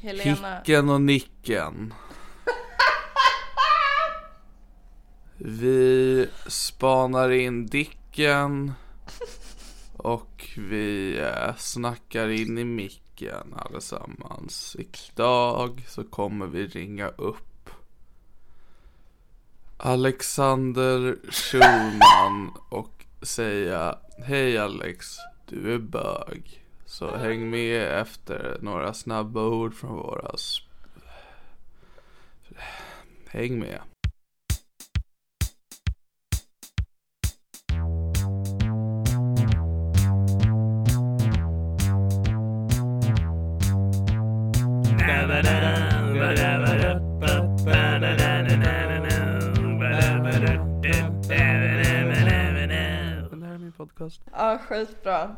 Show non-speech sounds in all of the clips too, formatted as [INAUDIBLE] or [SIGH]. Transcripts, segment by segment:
Helena. Hicken och Nicken. Vi spanar in Dicken och vi eh, snackar in i micken allesammans. Idag så kommer vi ringa upp Alexander Schulman och säga Hej Alex, du är bög. Så häng med efter några snabba ord från våra Häng med. Det här är min podcast. Ja, skitbra.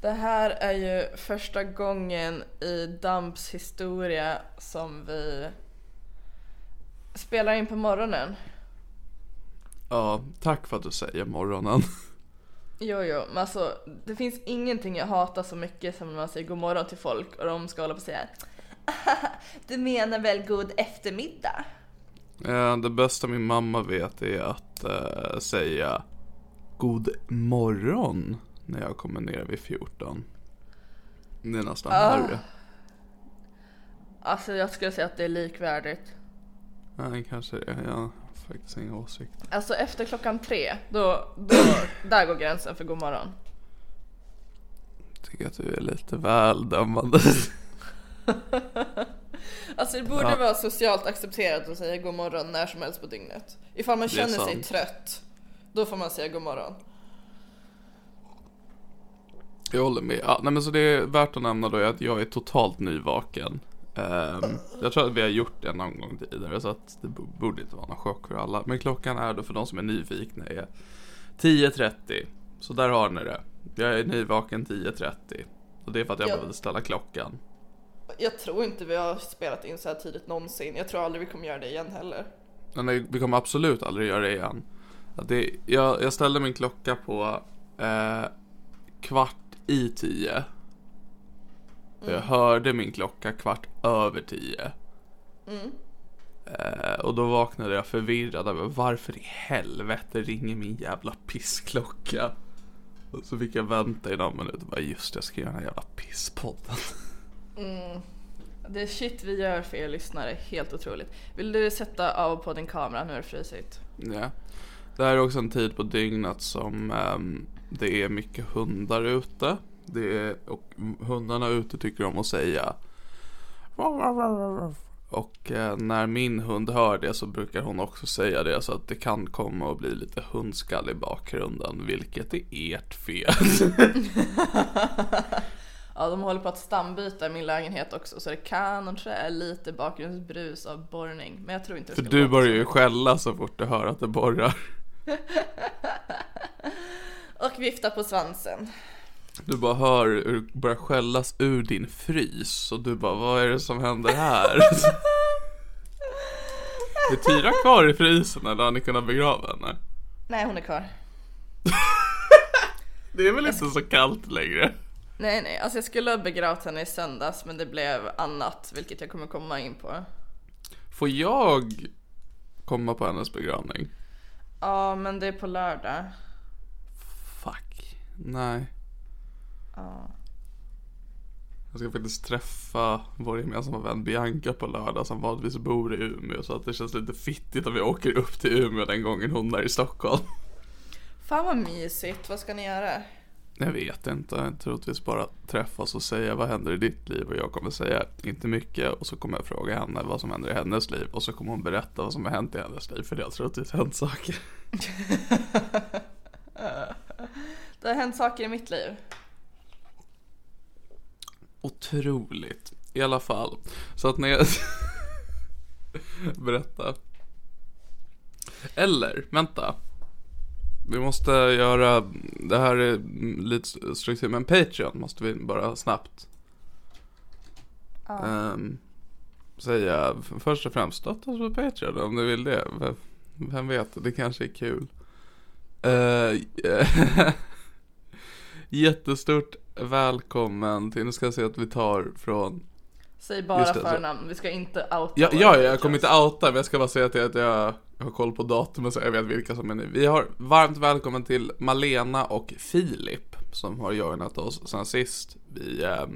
Det här är ju första gången i Damps historia som vi spelar in på morgonen. Ja, tack för att du säger morgonen. [LAUGHS] Jo, jo, men alltså det finns ingenting jag hatar så mycket som när man säger god morgon till folk och de ska hålla på och säga Du menar väl god eftermiddag? Det bästa min mamma vet är att eh, säga God morgon när jag kommer ner vid 14. Det är nästan Ah. värre. Alltså jag skulle säga att det är likvärdigt. Nej, kanske det. Jag har faktiskt ingen åsikt. Alltså efter klockan tre, då, då [CLEARS THROAT] där går gränsen för god morgon. Tycker att du är lite väl dömande. [LAUGHS] Alltså det borde Ja. vara socialt accepterat att säga god morgon när som helst på dygnet. Ifall man känner sig trött, då får man säga god morgon. Jag håller med. Ja, nej, men så det är värt att nämna då att jag är totalt nyvaken. Ehm, jag tror att vi har gjort det någon gång tidigare så att det bo- borde inte vara någon chock för alla. Men klockan är då för de som är nyfikna är 10.30. Så där har ni det. Jag är nyvaken 10.30. Och det är för att jag Ja. behövde ställa klockan. Jag tror inte vi har spelat in så här tidigt någonsin. Jag tror aldrig vi kommer göra det igen heller. Nej, vi kommer absolut aldrig göra det igen. Det, jag, jag ställde min klocka på eh, kvart i tio. Jag hörde min klocka kvart över tio. Eh, och då vaknade jag förvirrad över varför i helvete ringer min jävla pissklocka? Och så fick jag vänta i någon minut och bara just jag ska göra den här jävla pisspodden. Det är shit vi gör för er lyssnare, helt otroligt. Vill du sätta av på din kamera? Nu är det frusit. Ja. Det här är också en tid på dygnet som ehm, det är mycket hundar ute. Det är, och hundarna ute tycker om att säga och eh, när min hund hör det så brukar hon också säga det så att det kan komma att bli lite hundskall i bakgrunden vilket är ert fel. [LAUGHS] Ja, de håller på att stambyta i min lägenhet också så det kan och tror jag är lite bakgrundsbrus av borrning. Men jag tror inte det För du börjar ju skälla så fort du hör att det borrar. [LAUGHS] Och vifta på svansen. Du bara hör hur det börjar skällas ur din frys och du bara vad är det som händer här? [LAUGHS] Är Tyra kvar i frysen eller har ni kunnat begrava henne? Nej, hon är kvar. [LAUGHS] Det är väl inte så kallt längre? Nej, nej, alltså jag skulle ha begravt henne i söndags men det blev annat, vilket jag kommer komma in på. Får jag komma på hennes begravning? Ja, men det är på lördag. Fuck. Nej. Ja. Jag ska faktiskt träffa vår gemensamma vän Bianca på lördag som vanligtvis bor i Umeå så att det känns lite fittigt om vi åker upp till Umeå den gången hon är i Stockholm. Fan vad mysigt, vad ska ni göra? Jag vet inte, troligtvis bara träffas och säga vad händer i ditt liv och jag kommer säga inte mycket och så kommer jag fråga henne vad som händer i hennes liv och så kommer hon berätta vad som har hänt i hennes liv för det har troligtvis hänt saker. [LAUGHS] Det har hänt saker i mitt liv. Otroligt. I alla fall. Så att när jag... [LAUGHS] Berätta. Eller, vänta. Vi måste göra, det här är lite struktur, men Patreon måste vi bara snabbt ehm, säga. Först och främst stötta oss på Patreon om du vill det. Vem- vet, det kanske är kul. Eh, [LAUGHS] Jättestort välkommen till, nu ska jag se att vi tar från Säg bara det, så- förnamn, vi ska inte outa Ja, ja, jag kommer inte outa, men jag ska bara säga till att jag har koll på datumen så jag vet vilka som är nu. Vi har varmt välkommen till Malena och Filip som har joinat oss sen sist. Vi eh,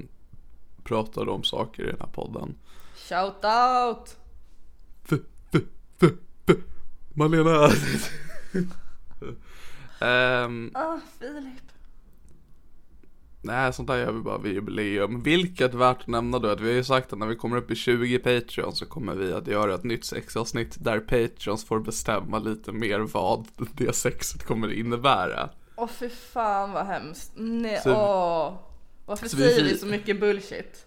pratade om saker i den här podden. Shout out! F, f, f, f. Malena! [LAUGHS] Ehm, Ah, Filip. Nej, sånt där gör vi bara vid jubileum. Vilket värt att nämna då att vi har ju sagt att när vi kommer upp i 20 Patreon så kommer vi att göra ett nytt sexavsnitt där Patreons får bestämma lite mer vad det sexet kommer innebära. Åh fy fan vad hemskt. Nej, Så- åh. Varför så vi säger fi- vi så mycket bullshit?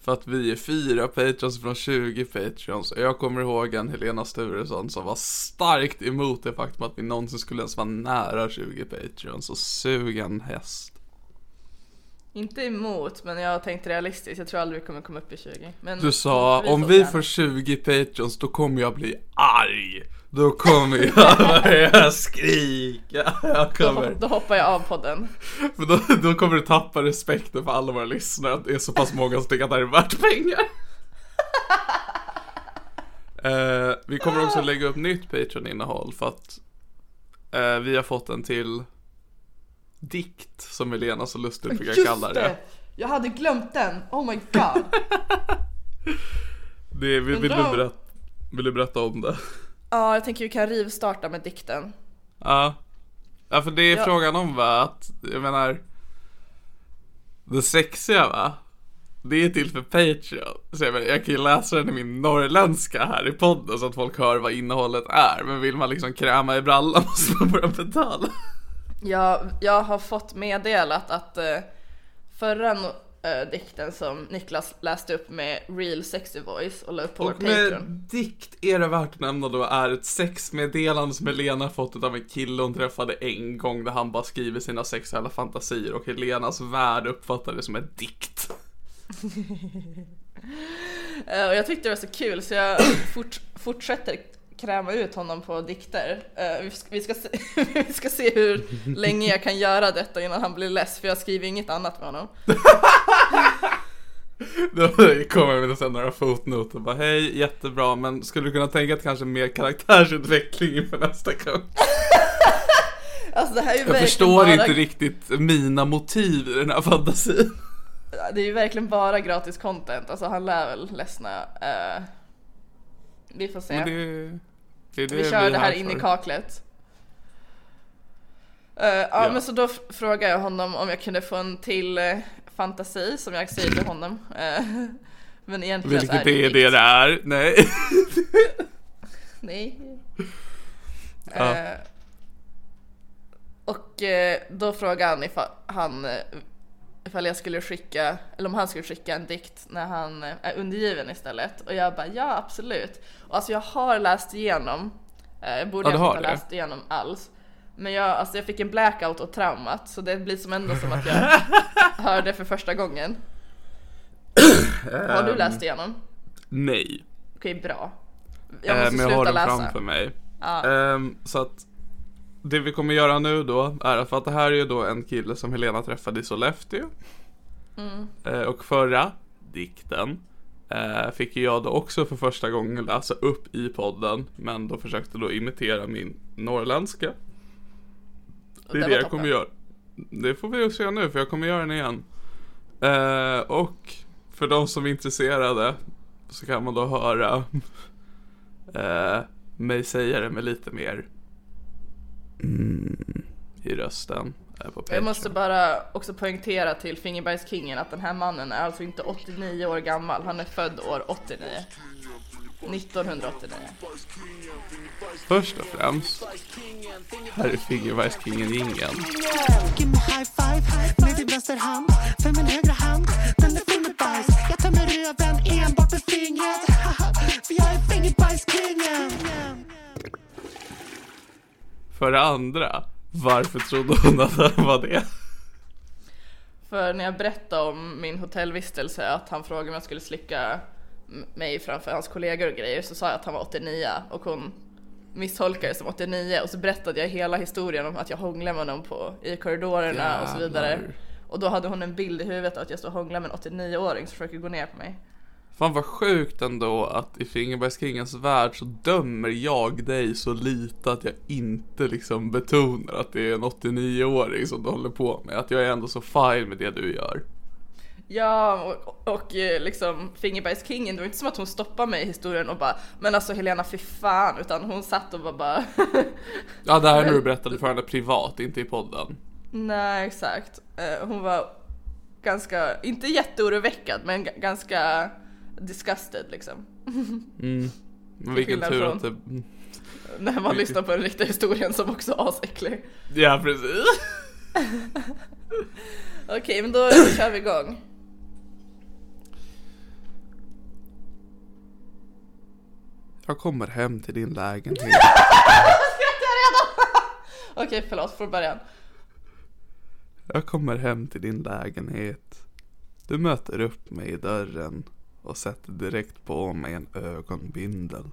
För att vi är fyra Patreons från 20 Patreons. Och jag kommer ihåg en Helena Sturesson som var starkt emot det faktum att vi någonsin skulle ens vara nära 20 Patreons. Och sug en häst. Inte emot, men jag har tänkt realistiskt. Jag tror aldrig vi kommer komma upp i 20. Men Du sa, om vi får 20 Patreons då kommer jag bli arg. Då kommer jag [LAUGHS] börja skrika. Jag Då, kommer, då hoppar jag av podden. för då, då kommer du tappa respekten för alla våra lyssnare att det är så pass många som tycker att det här är värt pengar. [LAUGHS] Eh, vi kommer också lägga upp nytt Patreon-innehåll för att eh, vi har fått en till dikt som Elena så lustigt brukar kalla det. Jag hade glömt den! Oh my god! [LAUGHS] det vill, vill, du berätta, vill du berätta om det? Ja, jag tänker vi kan rivstarta med dikten. Ja. Ja för det är Ja. frågan om va, att jag menar Det sexiga va Det är till för Patreon Så jag, menar, jag kan ju läsa den i min norrländska här i podden så att folk hör vad innehållet är Men vill man liksom kräma i brallan [LAUGHS] måste man börja betala Jag, jag har fått meddelat att eh, förra no- eh, dikten som Niklas läste upp med real sexy voice och la upp på vår Och med Patreon. dikt är det värt att nämna då är ett sexmeddelande som Helena fått av en kille hon träffade en gång där han bara skriver sina sexuella fantasier och Helenas värld uppfattar det som en dikt [LAUGHS] Eh, och jag tyckte det var så kul så jag fort, fortsätter kräma ut honom på dikter. Eh, vi, ska, vi, ska se, [LAUGHS] vi ska se hur länge jag kan göra detta innan han blir less för jag skriver inget annat med honom. [LAUGHS] Då kommer jag med några fotnoter och bara hej, jättebra men skulle du kunna tänka dig kanske mer karaktärsutveckling inför nästa gång? [LAUGHS] Alltså Jag förstår bara, inte riktigt mina motiv i den här fantasin. Det är ju verkligen bara gratis content, alltså han lär väl ledsna. Eh, vi får se. Men det, det är det vi kör är det här för. in i kaklet. Eh, ja, Ja. men så då f- frågar jag honom om jag kunde få en till eh, fantasi som jag säger till honom. Eh, [LAUGHS] men egentligen så Vilket är det är dikt. det det är, nej. [LAUGHS] Nej. Ja. Och då frågade han ifall han ifall jag skulle skicka, eller om han skulle skicka en dikt när han eh, är undergiven istället. Och jag bara ja absolut. Och alltså jag har läst igenom, eh, jag borde Ja, inte det. ha läst igenom alls. Men jag, alltså jag fick en blackout och traumat så det blir som ändå som att jag [LAUGHS] hörde för första gången. Har Ehm. du läst igenom? Nej. Okej, bra. Jag måste Eh, men jag har den läsa. framför mig. Ja. Ehm, så att det vi kommer göra nu då är att för att det här är ju då en kille som Helena träffade i Sollefteå. Mm. Eh, och förra dikten eh, fick jag då också för första gången läsa upp i podden. Men då försökte då imitera min norrländska. Det är det det jag kommer göra. Det får vi ju se nu för jag kommer göra den igen. Eh, och för de som är intresserade så kan man då höra eh, mig säga det med lite mer mm, i rösten. Jag måste bara också poängtera till Fingerbergskingen att den här mannen är alltså inte 89 år gammal, han är född år 89. 1989. Först och främst, här är Fingerbergskingen-jingeln. Give me high five med din vänster hand För min högra hand, den är full med bajs Jag tömmer röven enbart med fingret [LAUGHS] För jag är fingerbajskingen För det andra, varför trodde hon att han var det? För när jag berättade om min hotellvistelse, att han frågade om jag skulle slicka mig framför hans kollegor och grejer, så sa jag att han var 89 och hon misstolkade det som 89 och så berättade jag hela historien om att jag hånglade med honom på, i korridorerna och så vidare. Och då hade hon en bild i huvudet att jag står och hånglar med en 89-åring som försöker gå ner på mig. Fan vad sjukt ändå att i Fingerbergskingens värld så dömer jag dig så lite att jag inte liksom betonar att det är en 89-åring som du håller på med. Att jag är ändå så fine med det du gör. Ja, och, och eh, liksom Fingerbergskingen, det var inte som att hon stoppade mig i historien och bara Men alltså Helena fy fan, utan hon satt och var bara [LAUGHS] Ja det här är när du berättade för henne privat, inte i podden. Nej exakt, Eh, hon var ganska, inte jätteoroväckad men ganska disgusted liksom. Men vilken tur från- att det... När man lyssnar på den riktiga historien som också är asäcklig. Ja precis. [LAUGHS] Okej men då kör vi igång. Jag kommer hem till din lägenhet. [LAUGHS] [LAUGHS] Okej förlåt, från början. Jag kommer hem till din lägenhet. Du möter upp mig i dörren och sätter direkt på mig en ögonbindel.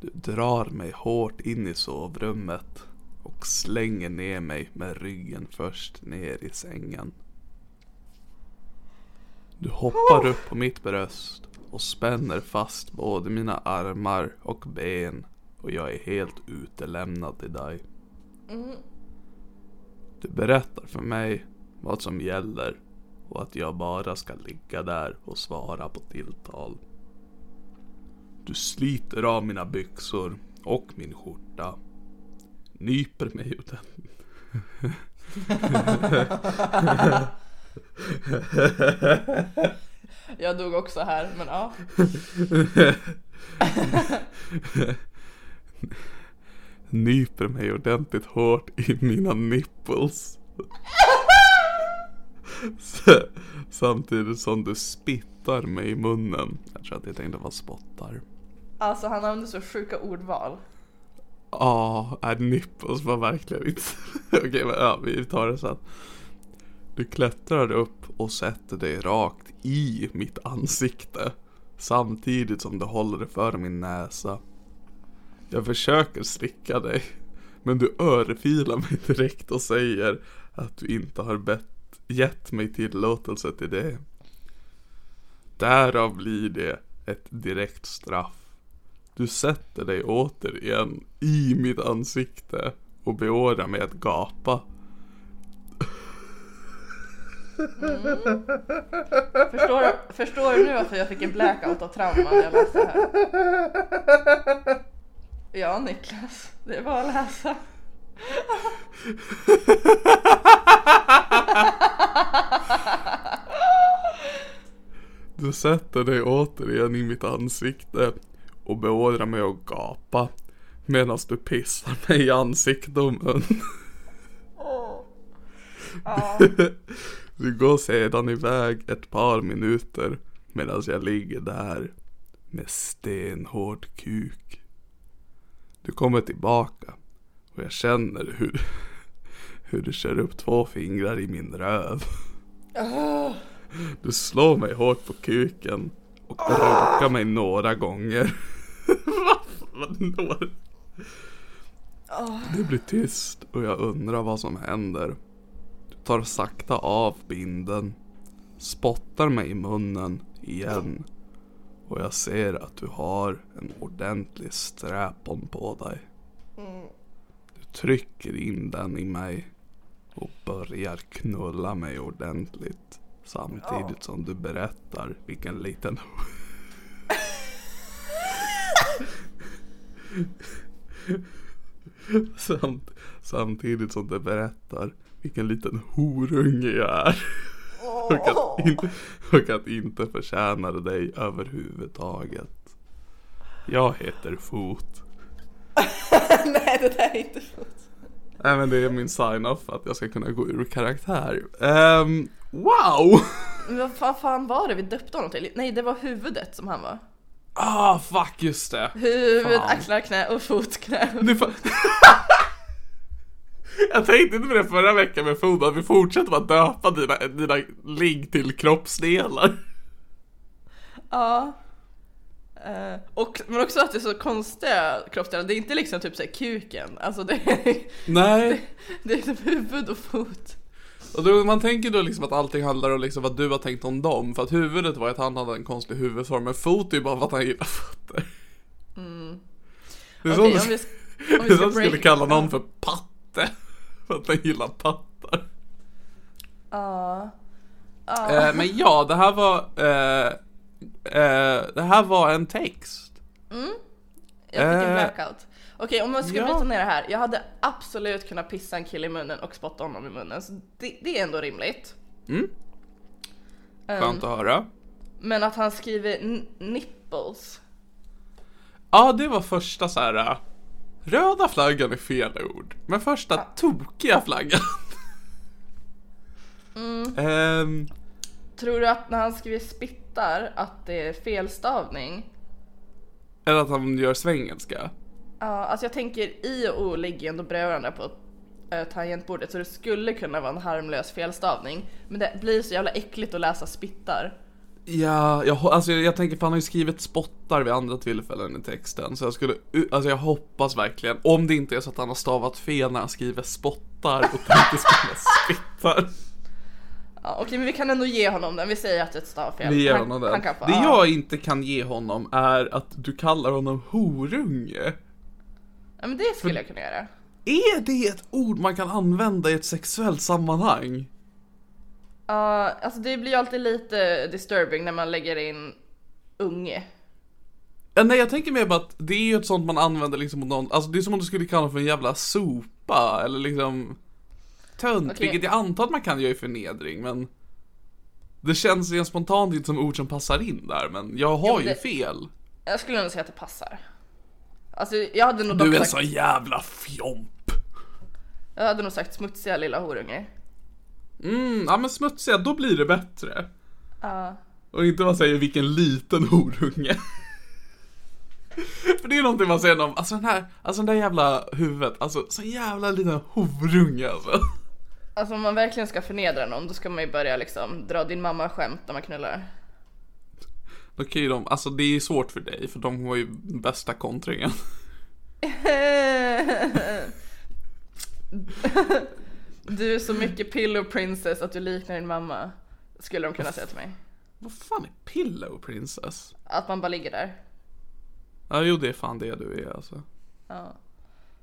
Du drar mig hårt in i sovrummet och slänger ner mig med ryggen först ner i sängen. Du hoppar upp på mitt bröst och spänner fast både mina armar och ben och jag är helt utelämnad till dig. Du berättar för mig vad som gäller och att jag bara ska ligga där och svara på tilltal. Du sliter av mina byxor och min skjorta. Nyper mig ur den. Jag dog också här men ja Nyper mig ordentligt hårt i mina nipples. [LAUGHS] Samtidigt som du spittar mig i munnen. Jag tror att jag tänkte vad spottar. Alltså han använde så sjuka ordval Ja, är nipples var verkligen inte... [LAUGHS] Okej, men ja, vi tar det sen. Du klättrar upp och sätter dig rakt i mitt ansikte. Samtidigt som du håller det för min näsa. Jag försöker slicka dig. Men du örfilar mig direkt och säger att du inte har bett, gett mig tillåtelse till det. Därav blir det ett direkt straff. Du sätter dig återigen i mitt ansikte och beordrar mig att gapa. Mm. Förstår, förstår du nu varför jag fick en blackout av trauma när jag läste här? Ja Niklas, det är bara att läsa. Du sätter dig återigen i mitt ansikte och beordrar mig att gapa medan du pissar mig i ansiktet och mun. Du går sedan iväg ett par minuter medan jag ligger där med stenhård kuk. Du kommer tillbaka och jag känner hur, hur du kör upp två fingrar i min röv. Du slår mig hårt på kuken och runkar mig några gånger. Några- Det blir tyst och jag undrar vad som händer. Du tar sakta av binden, spottar mig i munnen igen och jag ser att du har en ordentlig sträpon på dig. Mm trycker in den i mig och börjar knulla mig ordentligt samtidigt som du berättar vilken liten [LAUGHS] Samt, samtidigt som du berättar vilken liten horunge jag är. Och att, in, och att inte förtjänar dig överhuvudtaget. Jag heter Fot. [LAUGHS] Nej det där är inte fot. Nej men det är min sign-off att jag ska kunna gå ur karaktär. Ehm, wow! Men vad fan, fan var det vi döpte honom till? Nej det var huvudet som han var. Ah fuck just det. Huvud, Fan. axlar, knä och fotknä. Nu fa- [LAUGHS] jag tänkte inte på det förra veckan med Fot, att vi fortsätter bara döpa dina, dina ligg till kroppsdelar. Ja. Eh, och, men också att det är så konstiga kroppsdelar, det är inte liksom typ såhär kuken, alltså det är, Nej. [LAUGHS] det är liksom huvud och fot. Och då, man tänker då liksom att allting handlar om liksom vad du har tänkt om dem. För att huvudet var att han hade en konstig huvudform. Men fot är ju bara för att han gillar fötter. Det är Okej, som om vi, [LAUGHS] vi det ska skulle kalla någon för patte. [LAUGHS] För att han gillar pattar. Ja. Eh, men ja, det här var eh, Det här var en text. Jag fick en Eh, blackout. Okej, om man ska ja. bryta ner det här. Jag hade absolut kunnat pissa en kille i munnen och spotta honom i munnen. Så det, det är ändå rimligt. Skönt att höra. Men att han skriver nipples. Ja, det var första så här. eh, Röda flaggan är fel ord. Men första tokiga flaggan. Ehm, Tror du att när han skriver spittar att det är felstavning? eller att han gör svengelska. Ja, alltså jag tänker I och O ligger ju ändå bredvid varandra på äh, tangentbordet så det skulle kunna vara en harmlös felstavning. Men det blir så jävla äckligt att läsa spittar. Ja, jag, alltså jag tänker för han har ju skrivit spottar vid andra tillfällen i texten Så jag skulle, alltså jag hoppas verkligen Om det inte är så att han har stavat fel när han skriver spottar och [LAUGHS] tänkte skriva spittar Ja, Okej men vi kan ändå ge honom den, vi säger att det är ett stavfel. Vi ger Han- honom den Han kan få, Det ja. jag inte kan ge honom är att du kallar honom horunge ja men det skulle jag kunna göra. Är det ett ord man kan använda i ett sexuellt sammanhang? Ja, alltså det blir ju alltid lite disturbing när man lägger in unge. Ja, nej jag tänker mer på att det är ju ett sånt man använder liksom mot någon, alltså det är som om du skulle kalla för en jävla sopa eller liksom tönt, Okej. vilket jag antar att man kan göra i förnedring men Det känns rent spontant inte som ord som passar in där men jag har Jo, ju det- fel Jag skulle nog säga att det passar. Alltså jag hade nog Du är en sagt, sån jävla fjomp jag hade nog sagt smutsiga lilla horunge. Mm, ja men smutsiga, då blir det bättre Ja. Och inte man säger vilken liten horunge För det är någonting man säger om, alltså den här, alltså den där jävla huvudet, alltså så jävla liten horunge alltså Alltså om man verkligen ska förnedra någon då ska man ju börja liksom dra din mamma skämt när man knullar. Då kan ju de, alltså det är svårt för dig för de har ju bästa kontringen. [LAUGHS] Du är så mycket pillow princess att du liknar din mamma. Skulle de kunna säga till mig. Vad fan är Pillow Princess? Att man bara ligger där. Ja jo det är fan det du är alltså. Ja.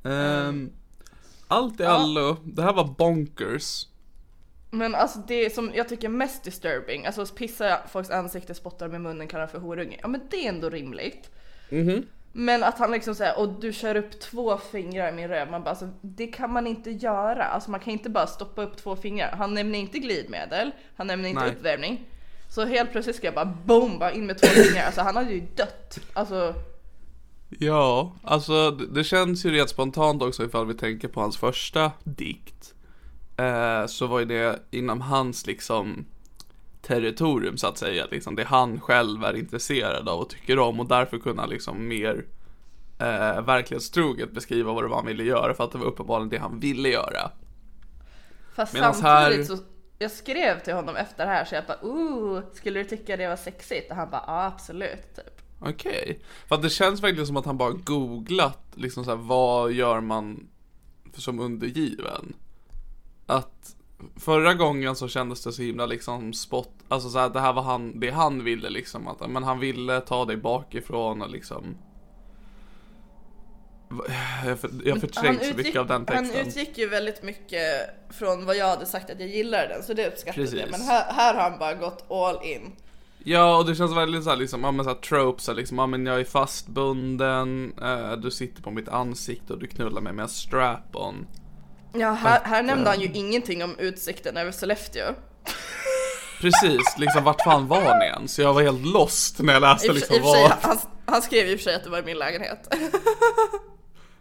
Ehm, allt i allo, det här var bonkers. Men alltså det som jag tycker är mest disturbing, alltså att pissa folks ansikte, spotta med munnen, kalla för horunge. Ja men det är ändå rimligt. Men att han liksom säger och du kör upp två fingrar i min röv. Man bara alltså, det kan man inte göra. Alltså man kan inte bara stoppa upp två fingrar. Han nämner inte glidmedel, han nämner inte Nej. uppvärmning. Så helt plötsligt ska jag bara boom, bara in med två fingrar. Alltså han hade ju dött. Alltså Ja, alltså det, känns ju rent spontant också ifall vi tänker på hans första dikt. Eh, så var ju det inom hans liksom territorium så att säga, liksom det han själv är intresserad av och tycker om och därför kunna liksom mer eh, verklighetstroget beskriva vad det var han ville göra för att det var uppenbarligen det han ville göra. Fast Medans samtidigt här- så jag skrev till honom efter det här så jag bara ooh, skulle du tycka det var sexigt? Och han bara ja absolut typ. Okej. För att det känns verkligen som att han bara googlat liksom så här, vad gör man som undergiven? Att förra gången så kändes det så himla liksom spot, alltså så här, det här var han, det han ville liksom att, men han ville ta dig bakifrån och liksom jag, för, jag förträngt så mycket av den texten. han utgick ju väldigt mycket från vad jag hade sagt att jag gillade den så det uppskattade Precis. jag. Men här, här har han bara gått all in. Ja, och det känns väldigt såhär liksom, ja men såhär tropes, så här, liksom, ja men jag är fastbunden, eh, du sitter på mitt ansikte och du knullar mig med en strap-on. Ja, här, här Att, nämnde han eh, ju ingenting om utsikten över Sollefteå. Precis, liksom vart fan var ni ens? Jag var helt lost när jag I läste för, liksom i sig, han, han skrev i och för sig att det var i min lägenhet.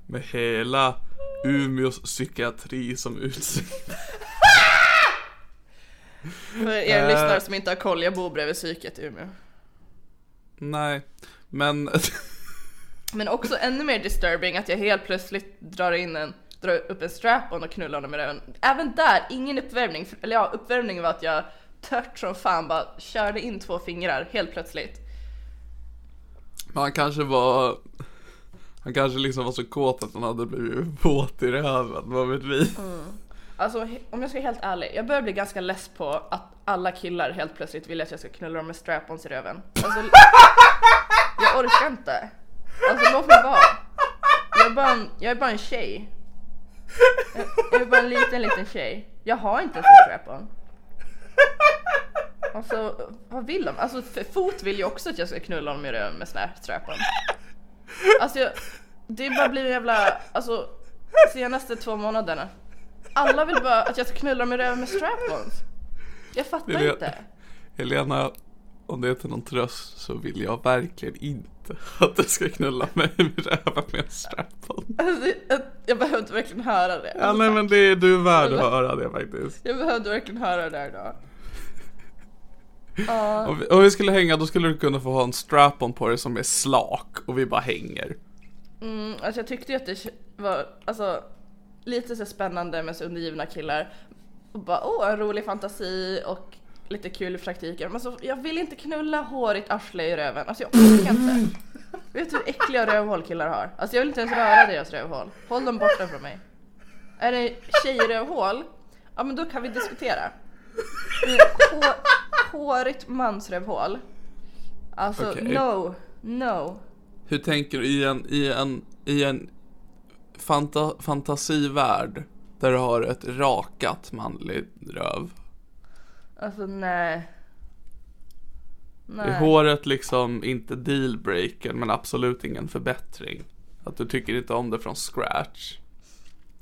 med hela Umeås psykiatri som utsikt. För er Eh. lyssnare som inte har koll, jag bor bredvid psyket i Umeå. Nej, men [LAUGHS] Men också ännu mer disturbing att jag helt plötsligt drar in en, drar upp en strap-on och knullar honom med den. Även där, ingen uppvärmning. Eller ja, uppvärmningen var att jag tört som fan bara körde in två fingrar helt plötsligt. han kanske var han kanske liksom var så kåt att han hade blivit våt i röven, vad vet vi? Alltså om jag ska vara helt ärlig, jag börjar bli ganska less på att alla killar helt plötsligt vill att jag ska knulla dem med strap-ons i röven. Alltså, [LAUGHS] jag orkar inte. Alltså låt mig vara. Jag är bara en, jag är bara en tjej. Jag, jag är bara en liten, liten tjej. Jag har inte ens en strap-on. Alltså, vad vill de? Alltså för Fot vill ju också att jag ska knulla honom i röven med strap-on. Alltså jag, det bara blir en jävla, alltså senaste två månaderna. Alla vill bara att jag ska knulla dem i röven med strap-ons. Jag fattar är- inte. Helena, om det är till någon tröst så vill jag verkligen inte att du ska knulla mig med röven med en strap-on. Alltså, jag, jag behövde verkligen höra det. Ja nej men det är du är värd att höra det faktiskt. Jag behövde verkligen höra det här idag. Om vi, om vi skulle hänga då skulle du kunna få ha en strap-on på dig som är slak och vi bara hänger. Mm, alltså jag tyckte ju att det var alltså, lite så spännande med så undergivna killar. Och bara åh, en rolig fantasi och lite kul i praktiken. Men så, jag vill inte knulla hårigt arsle i röven. Alltså jag orkar inte. Vet du hur äckliga rövhål killar har? Alltså jag vill inte ens röra deras rövhål. Håll dem borta från mig. Är det tjejrövhål? Ja men då kan vi diskutera. Hår, hårigt mansrövhål. Alltså Okej. no, no. Hur tänker du i en, i en, i en fanta, fantasivärld där du har ett rakat manligt röv? Alltså nej. Är håret liksom inte dealbreaker men absolut ingen förbättring? Att du tycker inte om det från scratch?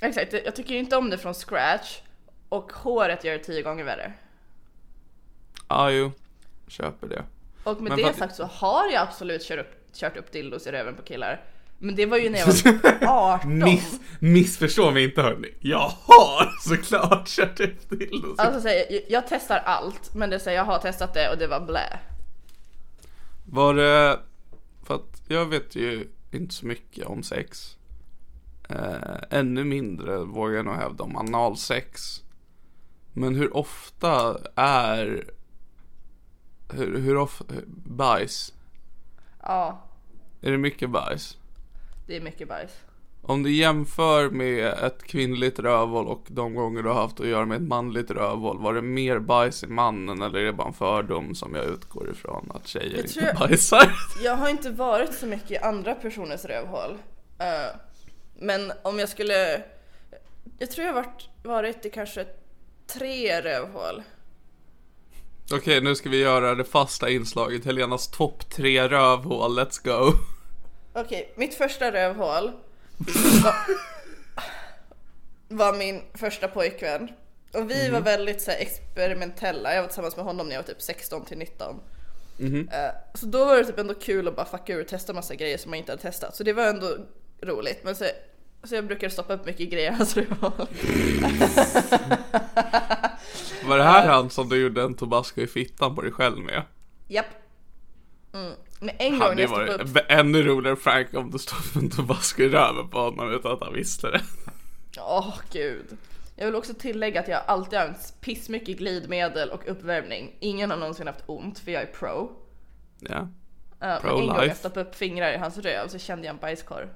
Exakt, jag tycker inte om det från scratch. Och håret gör det tio gånger värre. Ja, jo. Köper det. Och med Men det sagt så har jag absolut kört upp, kört upp dildos i röven på killar. Men det var ju när jag [LAUGHS] var 18. Miss, missförstå mig inte hörni. Jag har såklart kört upp dildos. Alltså så här, jag, jag testar allt, men det säger jag har testat det och det var blä. Var det, för att jag vet ju inte så mycket om sex. Eh, ännu mindre vågar jag nog hävda om analsex. Men hur ofta är, hur, hur ofta, bajs? Ja, Är det mycket bajs? Det är mycket bajs. Om du jämför med ett kvinnligt rövhål och de gånger du har haft att göra med ett manligt rövhål. Var det mer bajs i mannen eller är det bara en fördom som jag utgår ifrån att tjejer Jag inte bajsar? [LAUGHS] Jag har inte varit så mycket i andra personers rövhål. Eh, men om jag skulle... Jag tror jag har varit, varit i kanske tre rövhål. Okej, nu ska vi göra det fasta inslaget. Helenas topp tre rövhål. Let's go. [LAUGHS] Okej, mitt första rövhål [LAUGHS] var, var min första pojkvän. Och vi var väldigt så här, experimentella. Jag var tillsammans med honom när jag var typ 16 till 19. Eh, så då var det typ ändå kul att bara fucka ur och testa massa grejer som man inte hade testat. Så det var ändå roligt. Men så, så jag brukar stoppa upp mycket grejer i hans rövhål. Var det här han som du gjorde en tobasco i fittan på dig själv med? Japp. Mm. Men en gång när jag stoppade upp... varit ännu roligare prank om du stod med en i röven på honom utan att han visste det. Åh gud. Jag vill också tillägga att jag alltid har använt pissmycket glidmedel och uppvärmning. Ingen har någonsin haft ont för jag är pro. Ja. Uh, men Pro en gång jag life. stoppade upp fingrar i hans röv så kände jag en bajskorv.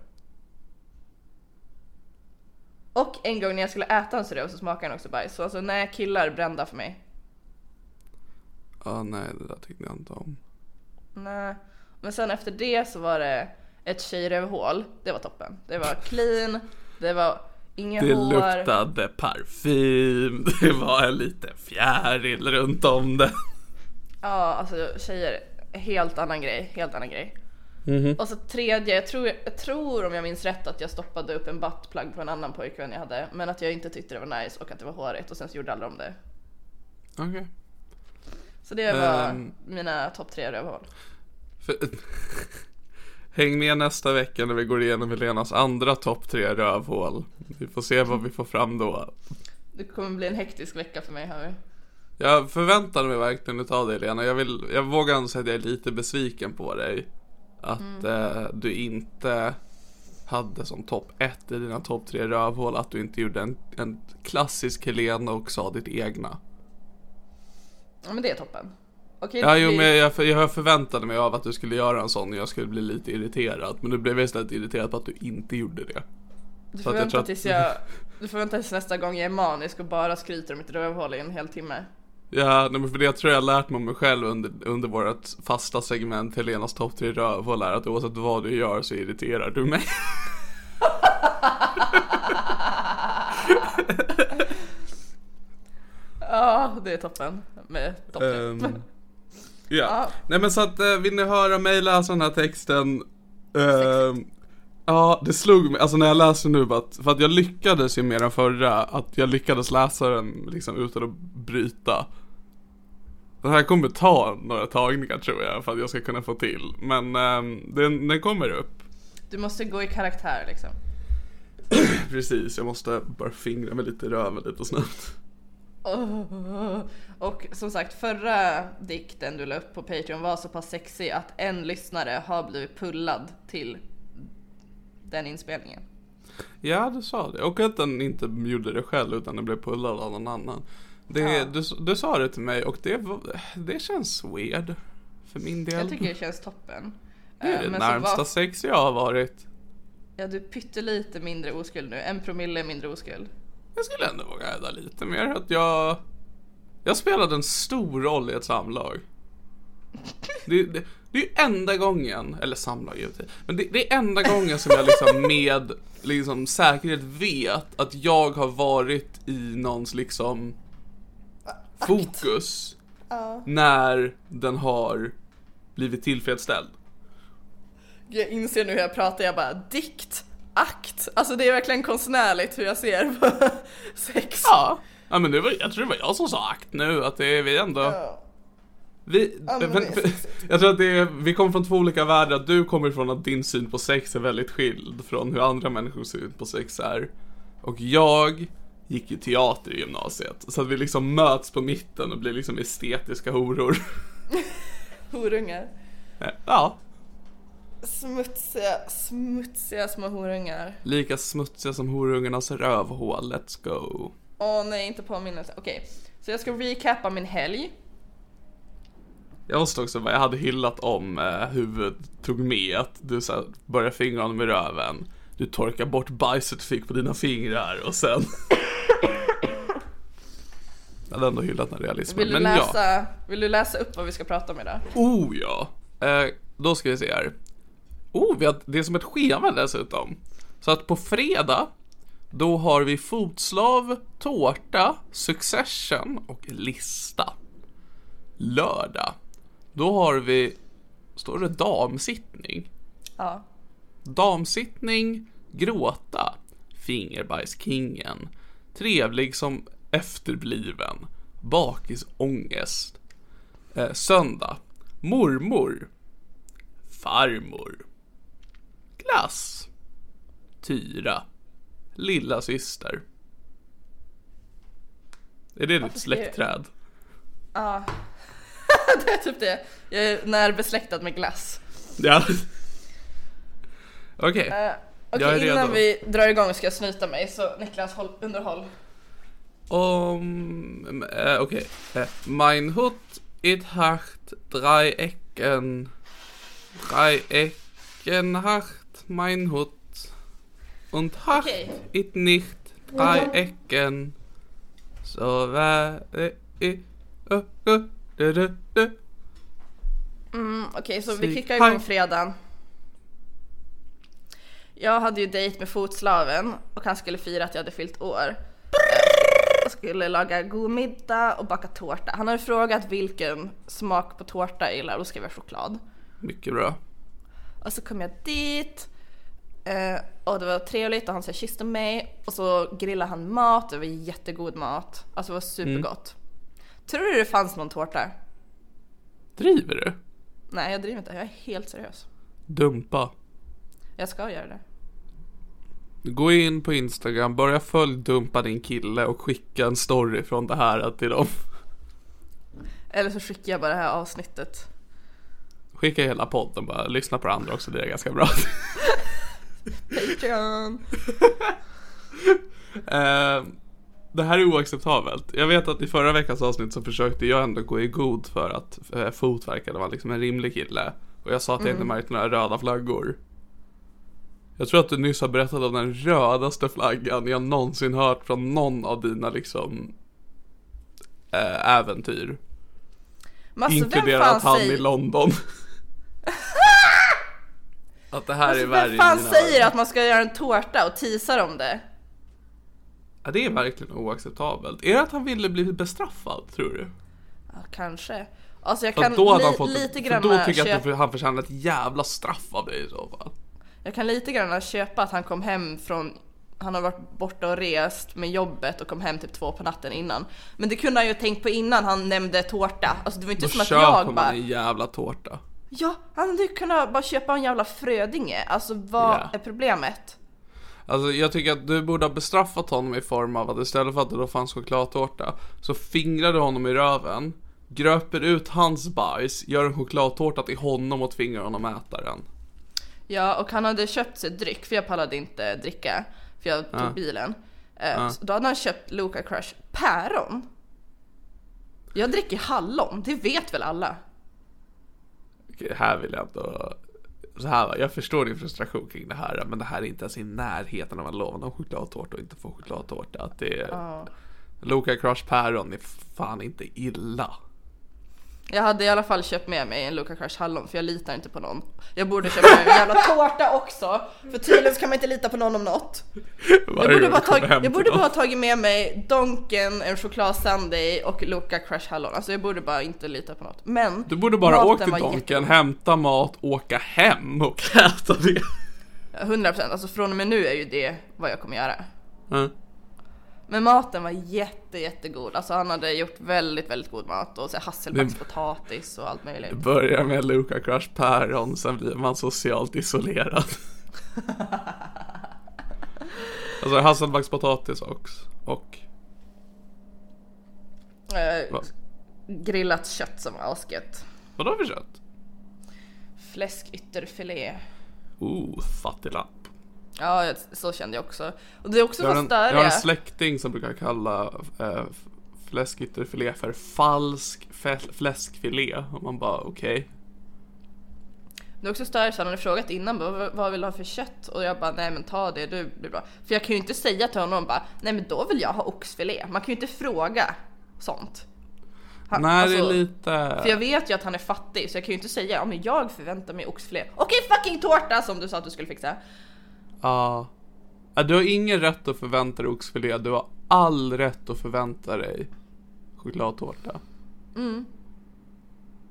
Och en gång när jag skulle äta hans röv så smakade han också bajs. Så alltså nej, killar brända för mig. Ja, nej, det där tyckte jag inte om. Nej. Men sen efter det så var det ett tjejrövhål. Det var toppen. Det var clean, det var inga Det hår. luktade parfym, [LAUGHS] det var en liten fjäril runt om det. Ja, alltså tjejer, helt annan grej, helt annan grej. Mhm. Och så tredje, jag tror, jag tror om jag minns rätt att jag stoppade upp en buttplug på en annan pojkvän jag hade, men att jag inte tyckte det var nice och att det var hårigt och sen så gjorde alla om det. Okej. Så det var Ehm. mina topp tre rövhål. För- [LAUGHS] Häng med nästa vecka när vi går igenom Helenas andra topp tre rövhål. Vi får se vad vi får fram då. Det kommer bli en hektisk vecka för mig hör vi. Jag förväntade mig verkligen utav dig Helena. Jag, vill, jag vågar ändå säga att jag är lite besviken på dig. Att eh, du inte hade som topp ett i dina topp tre rövhål att du inte gjorde en, en klassisk Helena och sa ditt egna. Ja men det är toppen. Okej, Ja, jo, blir- men jag, jag förväntade mig av att du skulle göra en sån och jag skulle bli lite irriterad. Men du blev istället irriterad på att du inte gjorde det. du, får vänta att- tills jag, du får vänta tills nästa gång jag är manisk och bara skryter om mitt rövhål i en hel timme. Ja, nej, men för det tror jag har lärt mig om mig själv under, under vårt fasta segment Helenas topp tre rövhål är att oavsett vad du gör så irriterar du mig. [LAUGHS] Ja, det är toppen med topp tre. Ehm, [LAUGHS] ja. Ja. Nej men så att eh, vill ni höra mig läsa den här texten ehm, Ja, det slog mig, alltså när jag läser nu att, för att jag lyckades ju med den förra, att jag lyckades läsa den liksom utan att bryta. Den här kommer ta några tagningar tror jag för att jag ska kunna få till, men ehm, den, den kommer upp. Du måste gå i karaktär liksom. [CLEARS THROAT] Precis, jag måste bara fingra mig lite i röven lite snabbt. Och som sagt, förra dikten du la upp på Patreon var så pass sexig att en lyssnare har blivit pullad till den inspelningen. Ja, du sa det. Och att den inte gjorde det själv utan den blev pullad av någon annan. Det, Ja. du, du sa det till mig och det, det känns weird. För min del. Jag tycker det känns toppen. det är Eh, det men närmsta var- sex jag har varit. Ja, du är pyttelite mindre oskuld nu. En promille mindre oskuld. Jag skulle ändå våga hävda lite mer att jag... Jag spelade en stor roll i ett samlag. Det, det, det är ju enda gången, eller samlag givetvis, men det, det är enda gången som jag liksom med liksom säkerhet vet att jag har varit i någons liksom fokus när den har blivit tillfredsställd. Jag inser nu hur jag pratar, jag bara dikt, akt. Alltså det är verkligen konstnärligt hur jag ser på [LAUGHS] sex. Ja, ja men det var, jag tror det var jag som sa akt nu, att det är vi ändå... Ja. Vi, men men, för, jag tror att det är, vi kommer från två olika världar. Du kommer från att din syn på sex är väldigt skild från hur andra människors syn på sex är. Och jag gick ju teater i gymnasiet. Så att vi liksom möts på mitten och blir liksom estetiska horor. [LAUGHS] Horungar. Ja, Smutsiga, smutsiga små horungar. lika smutsiga som horungarnas rövhål. Let's go. Åh nej, inte påminnelse. Okej, så jag ska recappa min helg. Jag måste också bara, jag hade hyllat om eh, huvudet tog med att du så här, började fingra honom i röven. Du torkar bort bajset du fick på dina fingrar och sen... jag hade ändå hyllat den realismen. Vill du, Men ja. läsa, vill du läsa upp vad vi ska prata om idag? Oh ja. Eh, då ska vi se här. Oh, vi har, det är som ett schema dessutom. Så att på fredag, då har vi fotslav, tårta, succession och lista. Lördag, då har vi, står det damsittning? Ja. Damsittning, gråta, fingerbajskingen, trevlig som efterbliven, bakisångest, eh, söndag, mormor, farmor, glass, tyra, lilla syster. Är det ditt ska jag- släktträd? Ja. [LAUGHS] det är typ det. Jag är närbesläktad med glass. Ja. Okej. Eh, Okej, Jag är innan redo. vi drar igång ska jag snyta mig, så Niklas, håll, underhåll. om... Äh, Okej. Äh, mein Hut it hacht drei Ecken. Drei Ecken hacht mein Hut. Und hacht Okej. it nicht drei Ecken. Så var det i... ö, ö, dö, dö, dö. Mm, Okej, så vi kickar igång fredagen. Jag hade ju dejt med fotslaven och han skulle fira att jag hade fyllt år. Jag skulle laga god middag och baka tårta. Han hade frågat vilken smak på tårta jag gillar och då skrev jag choklad. Mycket bra. Och så kom jag dit eh, och det var trevligt och han så kysste mig och så grillade han mat, det var jättegod mat. Alltså det var supergott. Tror du det fanns någon tårta? Driver du? Nej jag driver inte, jag är helt seriös. Dumpa. Jag ska göra det. Gå in på Instagram, börja följ Dumpa din kille och skicka en story från det här till dem. Eller så skickar jag bara det här avsnittet. Skicka hela podden bara, lyssna på det andra också, det är ganska bra. [LAUGHS] Patreon! [LAUGHS] Eh, det här är oacceptabelt. Jag vet att i förra veckans avsnitt så försökte jag ändå gå i god för att uh, Fot verkade vara liksom en rimlig kille. Och jag sa att jag inte märkte några röda flaggor. Jag tror att du nyss har berättat om den rödaste flaggan jag någonsin hört från någon av dina liksom eh, äventyr. Alltså Inkluderat han i säger, London. [LAUGHS] [LAUGHS] att det här är alltså, värre vem fan säger att man ska göra en tårta och teasar om det? Ja, det är verkligen oacceptabelt. Är det att han ville bli bestraffad, tror du? Ja, kanske. Alltså jag kan då han li- fått, lite för grann då tycker jag att han förtjänar ett jävla straff av dig i så fall. jag kan lite grann köpa att han kom hem från han har varit borta och rest med jobbet och kom hem typ två på natten innan. Men det kunde han ju tänkt på innan han nämnde tårta. Alltså det var inte Då som att köper jag man bara en jävla tårta. Ja, han hade ju kunnat bara köpa en jävla Frödinge. Alltså vad Ja. är problemet? Alltså jag tycker att du borde ha bestraffat honom i form av att istället för att det då fanns chokladtårta så fingrar du honom i röven, gröper ut hans bajs, gör en chokladtårta till honom och tvingar honom att äta den. Ja, och han hade köpt sig dryck, för jag pallade inte dricka, för jag tog Ja. bilen. Så Då hade han köpt Loka Crush päron. Jag dricker hallon, det vet väl alla? Här vill jag ändå... Så här jag förstår din frustration kring det här men det här är inte ens i närheten av att lova någon chokladtårta och inte få chokladtårta. Att det är... Loka Crush päron är fan inte illa. Jag hade i alla fall köpt med mig en Loka Crush hallon, för jag litar inte på någon. Jag borde köpa med mig en jävla tårta också, för tydligen kan man inte lita på någon om något. Jag borde, bara tag, jag borde bara ha tagit med mig Donken, en choklad-sundae och Loka Crush hallon. Alltså jag borde bara inte lita på något. Men Du borde bara åka till Donken, hämta mat, åka hem och äta det. 100% alltså från och med nu är ju det vad jag kommer göra. Mm. Men maten var jätte jättegod. Alltså han hade gjort väldigt väldigt god mat och så hasselbackspotatis och allt möjligt. Börjar med Luka Crush päron, sen blir man socialt isolerad. [LAUGHS] alltså hasselbackspotatis också. Och Eh, Va? grillat kött som var asgött. vadå för kött? Fläskytterfilé. Oh, fattiglapp. Ja, så kände jag också. Och det är också Jag har, en, jag har en släkting som brukar kalla äh, fläskytterfilé för falsk fläskfilé. Och man bara okej. Det är också störigt så han hade frågat innan bara, "Vad- vill du ha för kött? Och jag bara nej men ta det, det blir bra. För jag kan ju inte säga till honom bara nej men då vill jag ha oxfilé. Man kan ju inte fråga sånt. Han- Nej det är alltså, lite... För jag vet ju att han är fattig så jag kan ju inte säga ja men jag förväntar mig oxfilé. Okej fucking tårta som du sa att du skulle fixa. Ja. Ja, Du har ingen rätt att förvänta dig oxfilé. Du har all rätt att förvänta dig chokladtårta. Mm.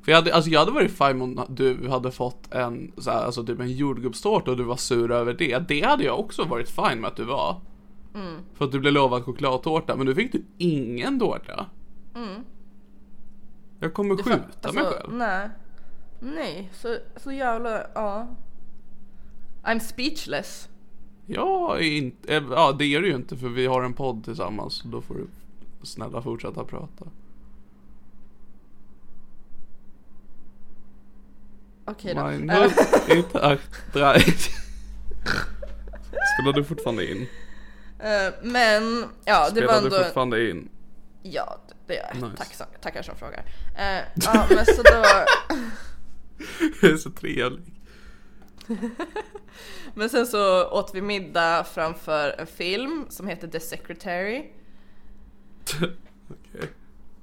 För jag hade, alltså jag hade varit fine om du hade fått en, så här, alltså typ en jordgubbstårta och du var sur över det. Det hade jag också varit fine med att du var. Mm. För att du blev lovad chokladtårta, men nu fick du ingen tårta. Jag kommer Mm. Du skjuta mig alltså, själv. Nej. Nej, så, så jävla, ja. I'm speechless. Jag är inte, eh, ja det är du ju inte för vi har en podd tillsammans. Så då får du snälla fortsätta prata. Okej då. Mein Eh, drei. [LAUGHS] Spelar du fortfarande in? Eh, men ja, det Spelar var du ändå... fortfarande in? Ja, det gör jag. Nice. Tack, tackar som frågar. Eh, ja, men så då... [LAUGHS] Det är så trevligt. [LAUGHS] Men sen så åt vi middag framför en film som heter The Secretary. [LAUGHS] Okej.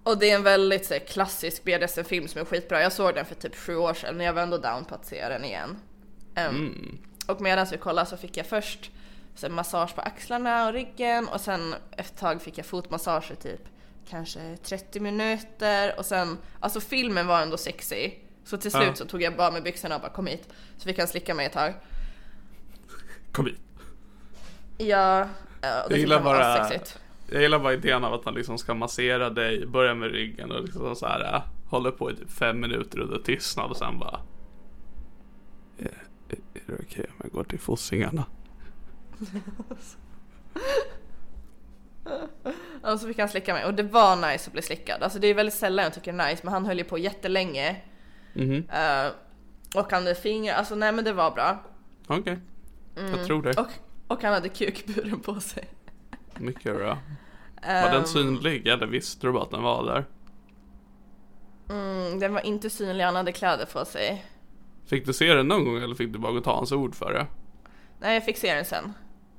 Och det är en väldigt så här, klassisk BDSM-film som är skitbra. Jag såg den för typ sju år sedan men jag var ändå down på att se den igen. Ehm, Och medan vi kollade så fick jag först så massage på axlarna och ryggen och sen efter ett tag fick jag fotmassage i typ kanske 30 minuter och sen, alltså filmen var ändå sexy. Så till slut Ja. så tog jag bara med byxorna och bara kom hit. Så fick han slicka mig ett tag. Kom hit. Ja, och det Jag gillar bara- sexigt. Jag gillar bara idén av att han liksom ska massera dig, börja med ryggen och liksom så här äh, håller på i typ fem minuter under tystnad och sen bara Är, är, är det okej om jag går till fossingarna? [LAUGHS] Och så fick han slicka mig och det var nice att bli slickad. Alltså det är väldigt sällan jag tycker det är nice men han höll ju på jättelänge. Mhm, Uh, och han hade fingrar, alltså nej men det var bra. okej. Jag tror det. Och, och han hade kukburen på sig. Mycket bra. [LAUGHS] Var den Ehm, synlig eller visste du bara att den var där? mm, den var inte synlig, han hade kläder på sig. Fick du se den någon gång eller fick du bara gå och ta hans ord för det? Nej jag fick se den sen.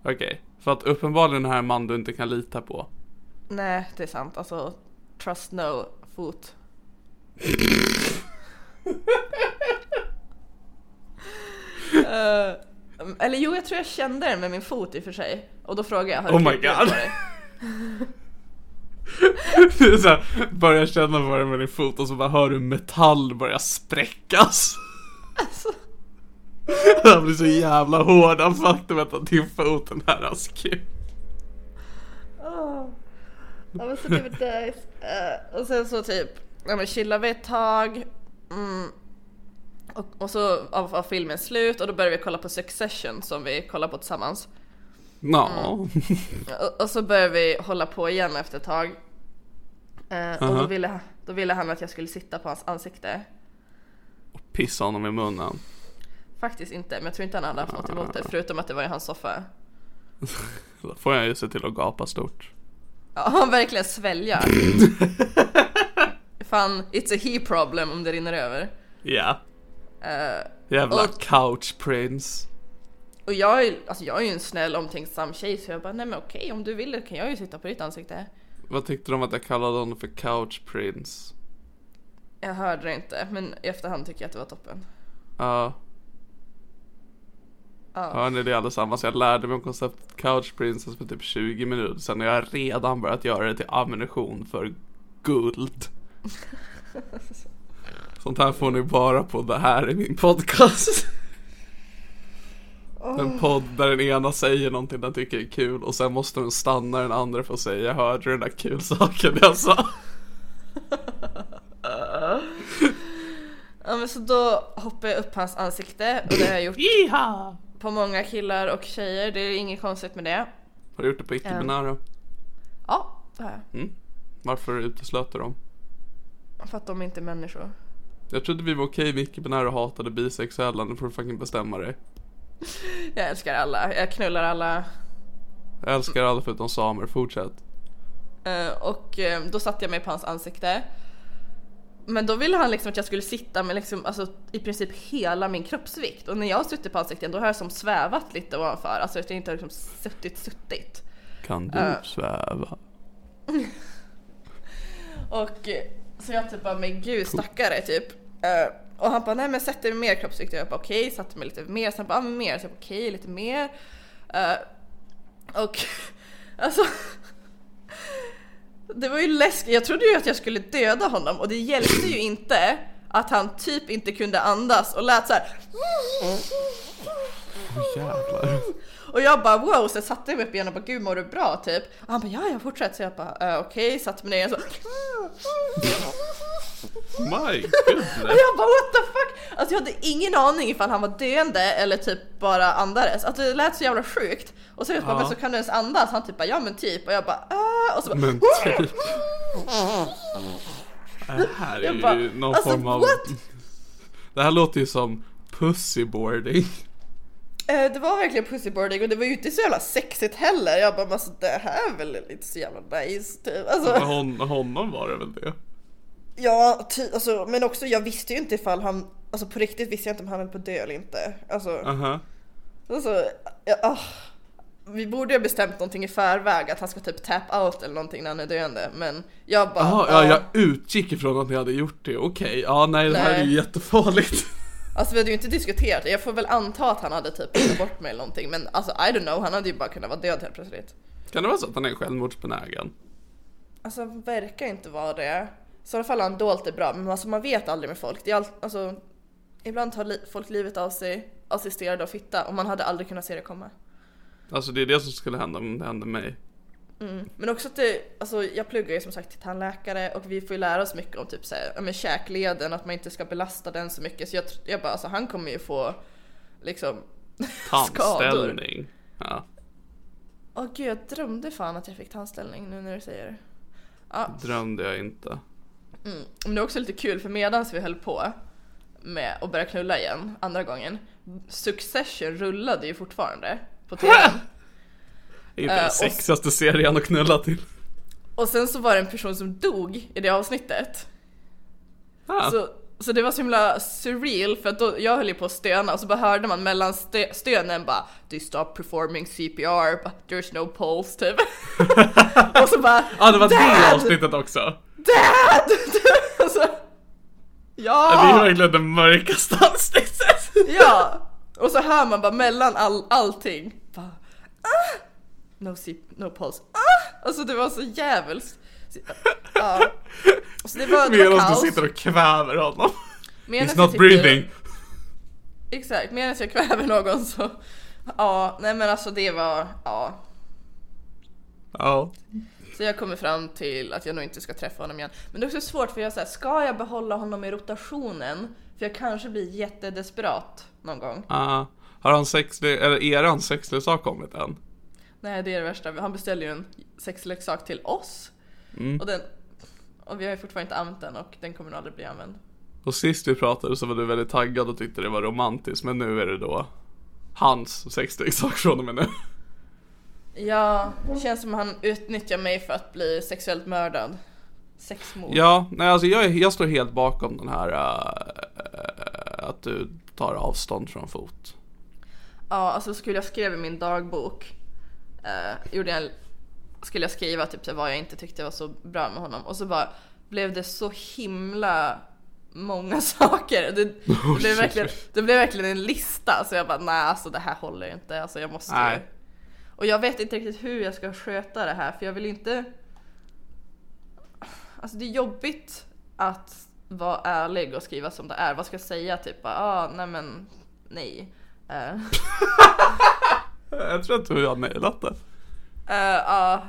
Okej, för att uppenbarligen den här man du inte kan lita på. Nej det är sant, alltså trust no fot. [LAUGHS] Eh, eller jo, jag tror jag kände den med min fot i och för sig. Och då frågade jag, har du Oh my God. [LAUGHS] Det är så här, börjar känna på det med din fot och så bara hör du metall börja spräckas. Alltså, [LAUGHS] Han blir så jävla hård av faktumet att din fot är nära hans kuk. åh. Ja men så det var nice. Eh, och sen så typ, ja men chillade vi ett tag. Mm. Och, och så var filmen slut och då började vi kolla på Succession som vi kollade på tillsammans. Ja. Och, och så började vi hålla på igen efter ett tag. Eh, och då ville, då ville han att jag skulle sitta på hans ansikte. Pissa honom i munnen. Faktiskt inte, men jag tror inte han hade haft något emot det förutom att det var i hans soffa. [LAUGHS] Då får jag ju se till att gapa stort. Ja, [LAUGHS] han verkligen svälja. [LAUGHS] Fan, it's a he problem om det rinner över. Ja. Eh, Jävla Och- couch prince. och jag är, alltså jag är ju en snäll omtänksam tjej så jag bara, nej men okej om du vill kan jag ju sitta på ditt ansikte. Vad tyckte om att jag kallade honom för couch prince? Jag hörde det inte, men i efterhand tycker jag att det var toppen. Ja. Ja. Hör ni det allesammans? Jag lärde mig om konceptet couch princess för typ 20 minuter sedan och jag har redan börjat göra det till ammunition för guld. [LAUGHS] Sånt här får ni bara på det här i min podcast. En podd där den ena säger någonting den tycker är kul och sen måste den stanna den andra för att säga jag hörde den där kul saken jag sa. Ja men så då hoppade jag upp på hans ansikte och det har jag gjort Jiha! på många killar och tjejer, det är inget konstigt med det. Har du gjort det på icke-binära? Ja, det har jag. Mm. Varför uteslöt du dem? För att de inte är människor. Jag trodde vi var okej med icke-binära och hatade bisexuella, nu får du fucking bestämma dig. [LAUGHS] Jag älskar alla, jag knullar alla. Jag älskar alla förutom samer, fortsätt. Eh, och eh, då satte jag mig på hans ansikte. Men då ville han liksom att jag skulle sitta med liksom, alltså, i princip hela min kroppsvikt. Och när jag har suttit på ansiktet då har jag som svävat lite ovanför. Alltså att jag inte har liksom suttit suttit. Kan du Äh. sväva? [LAUGHS] Och så jag typ bara, men gud stackare typ. Eh, och han bara, nej men sätt dig med mer kroppsvikt. Och jag bara okej, satte mig lite mer. Sen bara, ah, men mer. Så jag bara okej, lite mer. Uh, och [LAUGHS] alltså. [LAUGHS] Det var ju läskigt. Jag trodde ju att jag skulle döda honom och det hjälpte ju inte att han typ inte kunde andas och lät så här. Jävlar. Och jag bara wow, så jag satte mig upp igen och bara gud mår du bra typ? Och han bara ja, jag fortsätter. Så jag bara eh, okej, satte mig ner och så. [LAUGHS] My Och goodness. jag bara what the fuck? Alltså jag hade ingen aning ifall han var döende eller typ bara andades. Alltså det lät så jävla sjukt. Och så jag bara, Ja. men så kan du ens andas? Han typ bara ja men typ. Och jag bara äh, och så bara Men typ. Det här är Jag ju bara, någon alltså, form av... what? Det här låter ju som pussyboarding. Eh, det var verkligen pussyboarding och det var ju inte så jävla sexigt heller. Jag bara, alltså det här är väl inte så jävla nice typ. Alltså, hon, honom var det väl det? ja, ty, alltså, men också jag visste ju inte ifall han, alltså på riktigt visste jag inte om han var på dö eller inte. Alltså, Aha. alltså ja, ah. vi borde ju ha bestämt någonting i förväg att han ska typ tap out eller någonting när han är döende. Men jag bara, Jaha, ah. ja, jag utgick ifrån att ni hade gjort det. Okej, ja nej det här är ju jättefarligt. Alltså vi hade ju inte diskuterat det. Jag får väl anta att han hade typ tagit bort mig eller någonting. Men alltså I don't know, han hade ju bara kunnat vara död helt plötsligt. Kan det vara så att han är självmordsbenägen? Alltså han verkar inte vara det. I så fall har han dolt det bra, men alltså man vet aldrig med folk. Det all, alltså, ibland tar li- folk livet av sig, assisterade och fitta och man hade aldrig kunnat se det komma. Alltså det är det som skulle hända om det hände mig. Men också att det, alltså jag pluggar ju som sagt till tandläkare och vi får ju lära oss mycket om typ såhär, ja men käkleden, att man inte ska belasta den så mycket. Så jag, jag bara, alltså han kommer ju få liksom. [LAUGHS] Tandställning. Ja, Åh gud, jag drömde fan att jag fick tandställning nu när du säger det. Ja, drömde jag inte. men det är också lite kul för medans vi höll på med att börja knulla igen andra gången. Succession rullade ju fortfarande på [LAUGHS] tvn. Det är Eh, den och- sexigaste serien att knulla till. Och sen så var det en person som dog i det avsnittet. Ah. Så, så det var så himla surreal för att då, jag höll ju på att stöna och så bara hörde man mellan stö, stönen bara They stop performing CPR, but there's no pulse typ. [LAUGHS] och så bara Ja, det var det Dad! avsnittet också. Dad! [LAUGHS] alltså, Det är ja! verkligen det mörkaste avsnittet. Ja! Och så hör man bara mellan all, allting bara, ah! No C, no pulse, ah! Alltså det var så jävligt. Ja. Så det var, det var kaos. du sitter och kväver honom. Medan He's not sitter- breathing. Exakt, medan jag kväver någon så... Ja, nej men alltså det var... Ja. Ja. Så jag kommer fram till att jag nog inte ska träffa honom igen. Men det är också svårt för jag säger, ska jag behålla honom i rotationen? För jag kanske blir jättedesperat någon gång. Ah, har han sexle- eller eran sexleksak kommit än? Nej, det är det värsta. Han beställde ju en sexleksak till oss. Och, den, och vi har ju fortfarande inte använt den och den kommer nog aldrig bli använd. Och sist vi pratade så var du väldigt taggad och tyckte det var romantiskt men nu är det då hans sexleksak från och med nu. Ja, det känns som han utnyttjar mig för att bli sexuellt mördad. Sexmord. Ja, nej alltså jag, jag står helt bakom den här äh, att du tar avstånd från fot. Ja, alltså skulle jag skrev i min dagbok, eh, gjorde jag, skulle jag skriva typ vad jag inte tyckte var så bra med honom och så bara blev det så himla många [LAUGHS] saker. Det, [LAUGHS] det, blev, verkligen, det blev verkligen en lista så jag bara nej alltså det här håller inte, alltså jag måste Nej. Och jag vet inte riktigt hur jag ska sköta det här för jag vill inte Alltså det är jobbigt att vara ärlig och skriva som det är. Vad ska jag säga? Typ ah, nej men nej. Eh. [LAUGHS] Jag tror inte du har nailat det. Eh, Ja.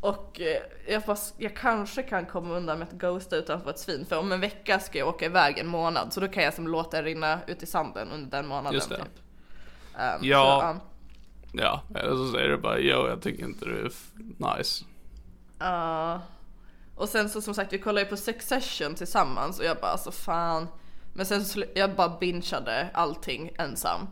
och eh, jag, bara, jag kanske kan komma undan med att ghosta utan att få ett svin. För om en vecka ska jag åka iväg en månad. Så då kan jag som låta det rinna ut i sanden under den månaden. Just det. Typ. Ehm, Ja. Så, ja. Eller så säger du bara jo jag tycker inte du är nice. Ja. och sen så som sagt vi kollade ju på Succession tillsammans och jag bara alltså fan. Men sen så jag bara bingeade allting ensam.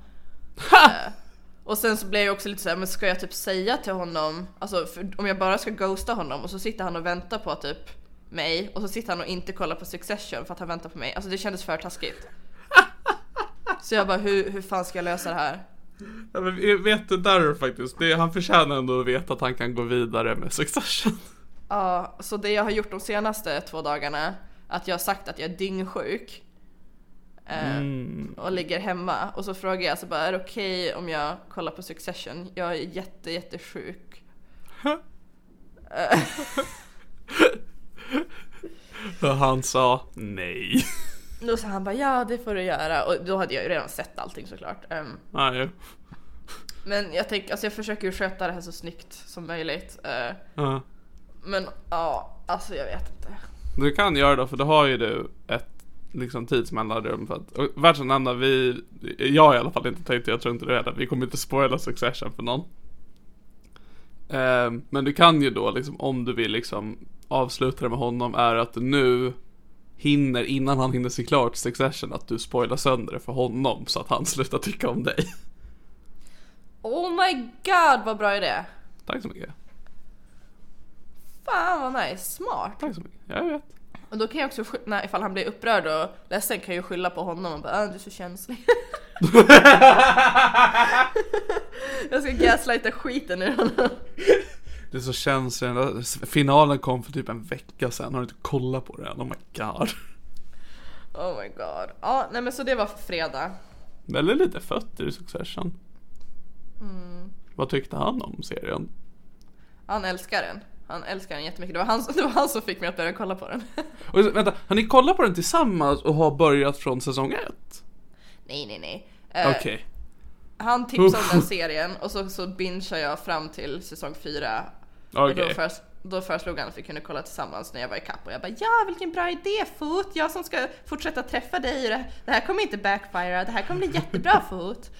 Och sen så blev jag också lite såhär, men ska jag typ säga till honom, alltså om jag bara ska ghosta honom och så sitter han och väntar på typ mig och så sitter han och inte kollar på Succession för att han väntar på mig. Alltså det kändes för taskigt. [LAUGHS] Så jag bara hur, hur fan ska jag lösa det här? Ja, men vet du där faktiskt, det, han förtjänar ändå att veta att han kan gå vidare med Succession. Ja, så det jag har gjort de senaste två dagarna, att jag har sagt att jag är dyngsjuk. Eh, Och ligger hemma. Och så frågar jag så bara, är det okej om jag kollar på Succession? Jag är jätte, jättesjuk. [LAUGHS] Och han sa nej. [LAUGHS] Då sa han bara, ja det får du göra. Och då hade jag ju redan sett allting såklart. Nej. [LAUGHS] men jag tänker, alltså jag försöker ju sköta det här så snyggt som möjligt. Eh, Ja. men ja, alltså jag vet inte. Du kan göra det för då har ju du ett liksom tidsmellanrum för att, och nämna, vi, jag i alla fall inte tänkt, jag tror inte du heller, vi kommer inte spoila Succession för någon. Ehm, men du kan ju då liksom, om du vill liksom avsluta det med honom, är att nu hinner, innan han hinner se klart Succession, att du spoilar sönder det för honom så att han [LAUGHS] slutar tycka om dig. Oh my god vad bra idé! Tack så mycket. Fan vad nice, smart! Tack så mycket. Jag vet. Och då kan jag också, sky- nej, ifall han blir upprörd och ledsen kan jag ju skylla på honom och bara ah, du är så känslig. [LAUGHS] jag ska gaslighta skiten ur honom. Det är så där Finalen kom för typ en vecka sedan. Har du inte kollat på den? Oh my god. Oh my god. Ja, nej men så det var fredag. Väldigt lite fötter i Succession. Vad tyckte han om serien? Han älskar den. Han älskar den jättemycket. Det var han, [LAUGHS] det var han som fick mig att börja kolla på den. [LAUGHS] Och, vänta, har ni kollat på den tillsammans och har börjat från säsong ett? nej, nej, nej. Eh, Okej. Han tipsade om den serien och så, så bingeade jag fram till säsong 4. Och Okej. då, förs, då föreslog han att vi kunde kolla tillsammans när jag var i kapp och jag bara ja vilken bra idé Fot, jag som ska fortsätta träffa dig och det, det här kommer inte backfire, det här kommer bli jättebra [LAUGHS] Fot.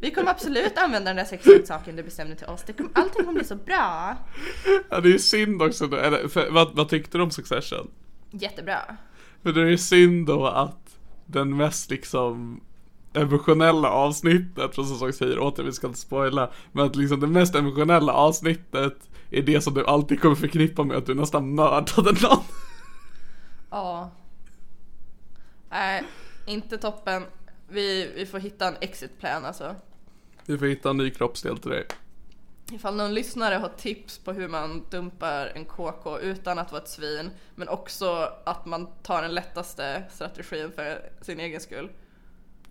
Vi kommer absolut använda den där sexleksaken du bestämde till oss, det kommer, allting kommer bli så bra. Ja, det är ju synd också. Eller, för, vad, vad tyckte du om Succession? Jättebra. För det är ju synd då att den mest liksom emotionella avsnittet från säsong 4, återigen vi ska inte spoila, men att liksom det mest emotionella avsnittet är det som du alltid kommer förknippa med att du nästan mördade någon. Ja. Nej, inte toppen. Vi, vi får hitta en exit plan alltså. Vi får hitta en ny kroppsdel till dig. Ifall någon lyssnare har tips på hur man dumpar en KK utan att vara ett svin, men också att man tar den lättaste strategin för sin egen skull.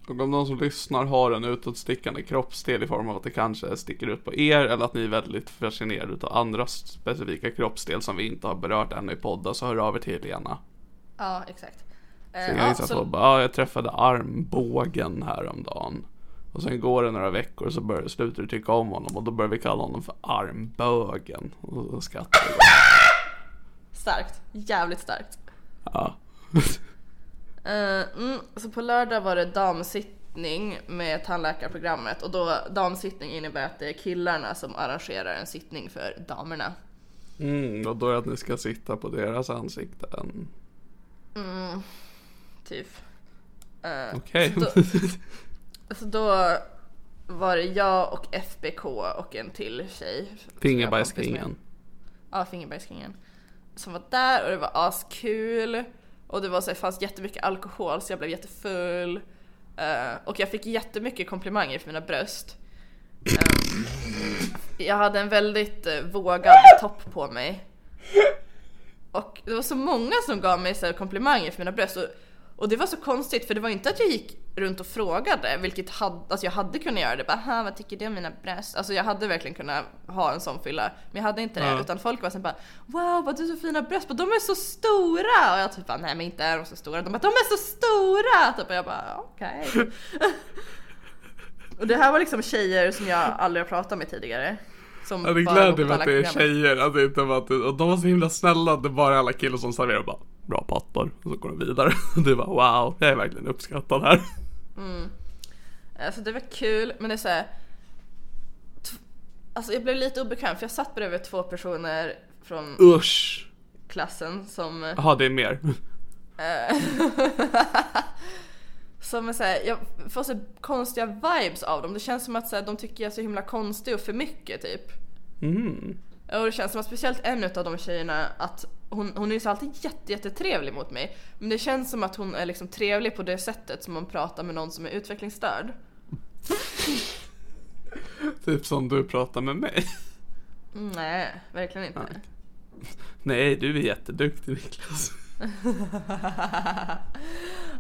Och om någon som lyssnar har en utåtstickande kroppsdel i form av att det kanske sticker ut på er eller att ni är väldigt fascinerade av andra specifika kroppsdel som vi inte har berört ännu i podden så hör av er till Lena. Ja, exakt. Eh, Så jag ja, så- på ja, jag träffade armbågen häromdagen. Och sen går det några veckor och så börjar, slutar du tycka om honom och då börjar vi kalla honom för armbögen. Och då skrattar vi. Starkt. Jävligt starkt. Ja. Eh, mm, så på lördag var det damsittning med tandläkarprogrammet och då damsittning innebär att det är killarna som arrangerar en sittning för damerna. Mm, och då är det att ni ska sitta på deras ansikten. Typ. Eh, Okej. Då, [LAUGHS] så då var det jag och FBK och en till tjej. Fingerbajskingen. Ja, Fingerbajskingen. Som var där och det var askul. Och det var så, det fanns jättemycket alkohol så jag blev jättefull. Eh, och jag fick jättemycket komplimanger för mina bröst. Eh, jag hade en väldigt uh, vågad topp på mig. Och det var så många som gav mig så komplimanger för mina bröst. Och, och det var så konstigt för det var inte att jag gick runt och frågade, vilket hade, alltså jag hade kunnat göra det. Bara, "Ha, vad tycker du om mina bröst? Alltså jag hade verkligen kunnat ha en sån fylla. Men jag hade inte det. Ja. Utan folk var så bara, wow vad du har så fina bröst. De är så stora! Och jag typ bara, nej men inte är de så stora. De bara, de är så stora! Typ, och jag bara, okej. [LAUGHS] och det här var liksom tjejer som jag aldrig har pratat med tidigare. Som Ja, det gläder var mig att det är tandläkarprogrammet. tjejer, inte var att och de var så himla snälla det bara är alla killar som serverar bara Bra pattar, och så går de vidare. [LAUGHS] Och du bara wow, jag är verkligen uppskattad här. Alltså det var kul men det är såhär Alltså jag blev lite obekväm för jag satt bredvid två personer från Usch! klassen som Jaha, det är mer. [LAUGHS] [LAUGHS] Som är såhär, jag får så konstiga vibes av dem. Det känns som att så här, de tycker jag är så himla konstig och för mycket typ. Mm. Och det känns som att speciellt en av de tjejerna att hon, hon är ju så alltid jätte, jättetrevlig mot mig. Men det känns som att hon är liksom trevlig på det sättet som man pratar med någon som är utvecklingsstörd. [LAUGHS] Typ som du pratar med mig. Mm, nej, verkligen inte. Nej, du är jätteduktig Niklas. [LAUGHS]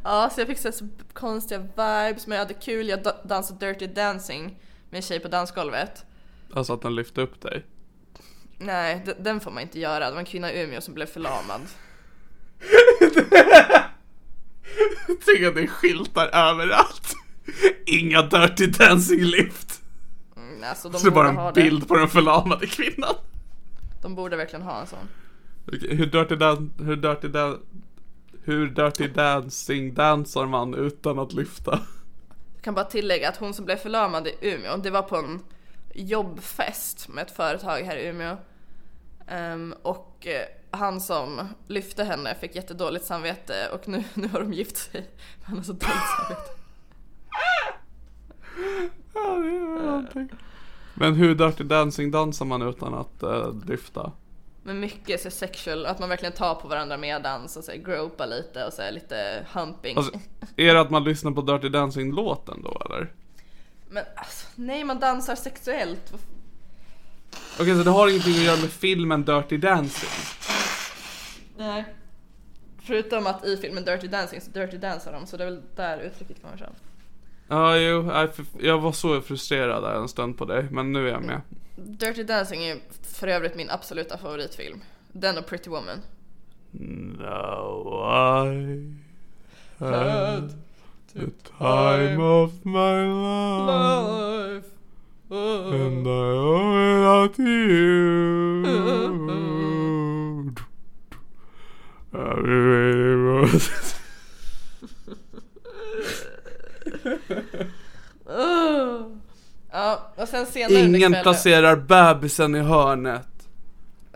Ja, så jag fick så, konstiga vibes, men jag hade kul. Jag da- dansade Dirty Dancing med en tjej på dansgolvet. Alltså att den lyfte upp dig. Nej, d- den får man inte göra. Det var en kvinna i Umeå som blev förlamad. [LAUGHS] Tänk att det är skyltar överallt. Inga Dirty Dancing lift. Mm, alltså, de Så det är bara borde ha en det. bild på den förlamade kvinnan. De borde verkligen ha en sån. Okej, hur dirty dan- hur dirty dan- hur dirty dancing dansar man utan att lyfta? Jag kan bara tillägga att hon som blev förlamad i Umeå, det var på en jobbfest med ett företag här i Umeå. Ehm, och eh, han som lyfte henne fick jättedåligt samvete och nu, [LAUGHS] nu har de gift sig. [LAUGHS] Han har så dåligt samvete. Ja, det är väl någonting. Men hur Dirty Dancing dansar man utan att uh, lyfta? Men mycket så sexual, att man verkligen tar på varandra med dans och så gropa lite och så lite humping. Alltså, är det att man lyssnar på Dirty Dancing-låten då eller? Men alltså, nej man dansar sexuellt. Okej, så det har ingenting att göra med filmen Dirty Dancing? Nej. Förutom att i filmen Dirty Dancing så Dirty dansar de, så det är väl där uttrycket kommer ifrån. Ja, jo, för- jag var så frustrerad där en stund på dig, men nu är jag med. Dirty Dancing är för övrigt min absoluta favoritfilm. Den och Pretty Woman. Now I had the time of my life and I owe it all to you. I really was. Oh. Ja, och sen senare under Ingen kvällen, placerar bebisen i hörnet.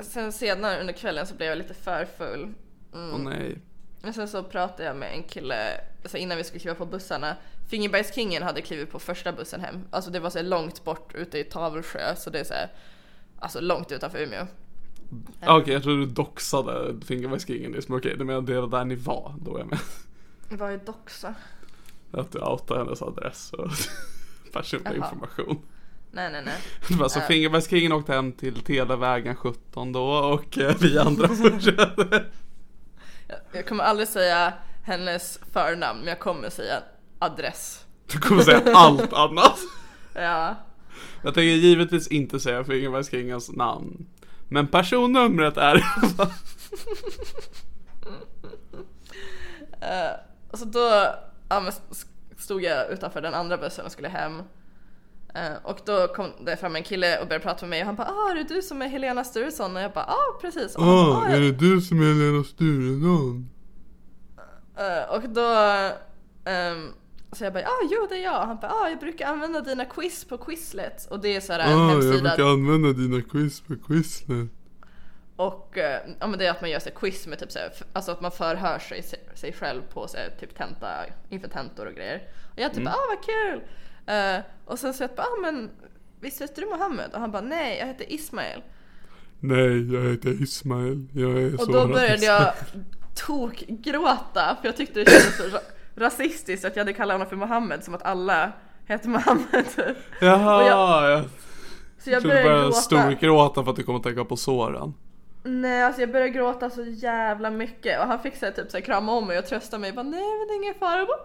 sen senare under kvällen så blev jag lite för full. Åh nej. Men sen så pratade jag med en kille alltså innan vi skulle kliva på bussarna. Fingerbergskingen hade klivit på första bussen hem. Alltså det var så långt bort ute i Tavelsjö så det är så här, alltså långt utanför Umeå. Ah, Okej, jag trodde du doxade Fingerbergskingen liksom. Okej, du menar det var där ni var, då är jag med. Vad är doxa? Att du outade hennes adress och [LAUGHS] personlig information. Nej nej nej. [LAUGHS] Det var så Äh. Fingerbergskingen åkte hem till Televägen 17 då och eh, vi andra fortsatte. Jag, kommer aldrig säga hennes förnamn men jag kommer säga adress. Du kommer säga allt annat. [LAUGHS] Ja. Jag tänker givetvis inte säga Fingerbergskingens namn. Men personnumret är [LAUGHS] Uh, så då ja, stod jag utanför den andra bussen och skulle hem. Eh, och då kom det fram en kille och började prata med mig och han bara ah är det du som är Helena Sturesson? Och jag bara ah precis. Och, han bara, "Ah, ja." du som är Lena Sturesson? Eh, och då ehm, så jag bara ah jo det är jag. Han bara ah jag brukar använda dina quiz på Quizlet. Och det är så här en hemsida. använda dina quiz på Quizlet. Och eh, ja, men det är att man gör här quiz med typ så här, f- alltså att man förhör sig, sig själv på så här, typ tenta, inför tentor och grejer. Och jag typ ah vad kul! Eh, och sen så jag bara ah men visst heter du Mohammed? Och han bara nej jag heter Ismail. Nej, jag heter Ismail. Jag är Och då började jag tokgråta för jag tyckte det kändes så ra- rasistiskt att jag hade kallat honom för Mohammed som att alla heter Mohammed. Jaha, jag, jag- Så jag började började gråta. storgråta för att du kommer att tänka på såren. Nej alltså jag började gråta så jävla mycket och han fick så här, typ så här, krama om mig och trösta mig bara nej men det är ingen fara. Jag bara,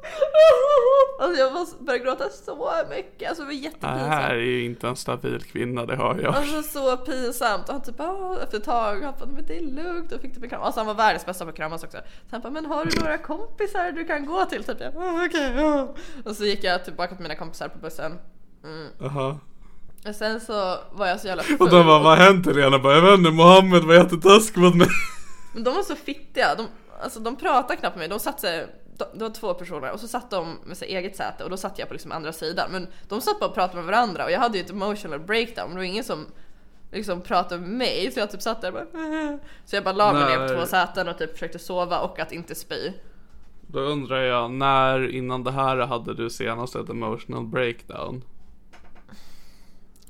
[LAUGHS] alltså jag började gråta så mycket, alltså det var Det jättepinsamt. här är ju inte en stabil kvinna, det hör jag. Alltså så pinsamt och han typ ah, efter ett tag han bara men det är lugnt och fick typ en kram. Alltså han var världens bästa på att kramas också. Så han bara men har du [CLEARS THROAT] några kompisar du kan gå till? Typ jag ah, okej ja. Och så gick jag tillbaka till mina kompisar på bussen. Mm. Jaha. Och sen så var jag så jävla full. Och de bara, vad har hänt Helena? Bara, jag vet inte, Mohammed var jättetaskig mot mig. Men de var så fittiga, de, alltså de pratade knappt med mig, de satt sig, det var två personer och så satt de med sig eget säte och då satt jag på liksom andra sidan. Men de satt bara och pratade med varandra och jag hade ju ett emotional breakdown, det var ingen som liksom pratade med mig så jag typ satt där och bara "Äh." Så jag bara la mig ner på två säten och typ försökte sova och att inte spy. Då undrar jag, när innan det här hade du senast ett emotional breakdown?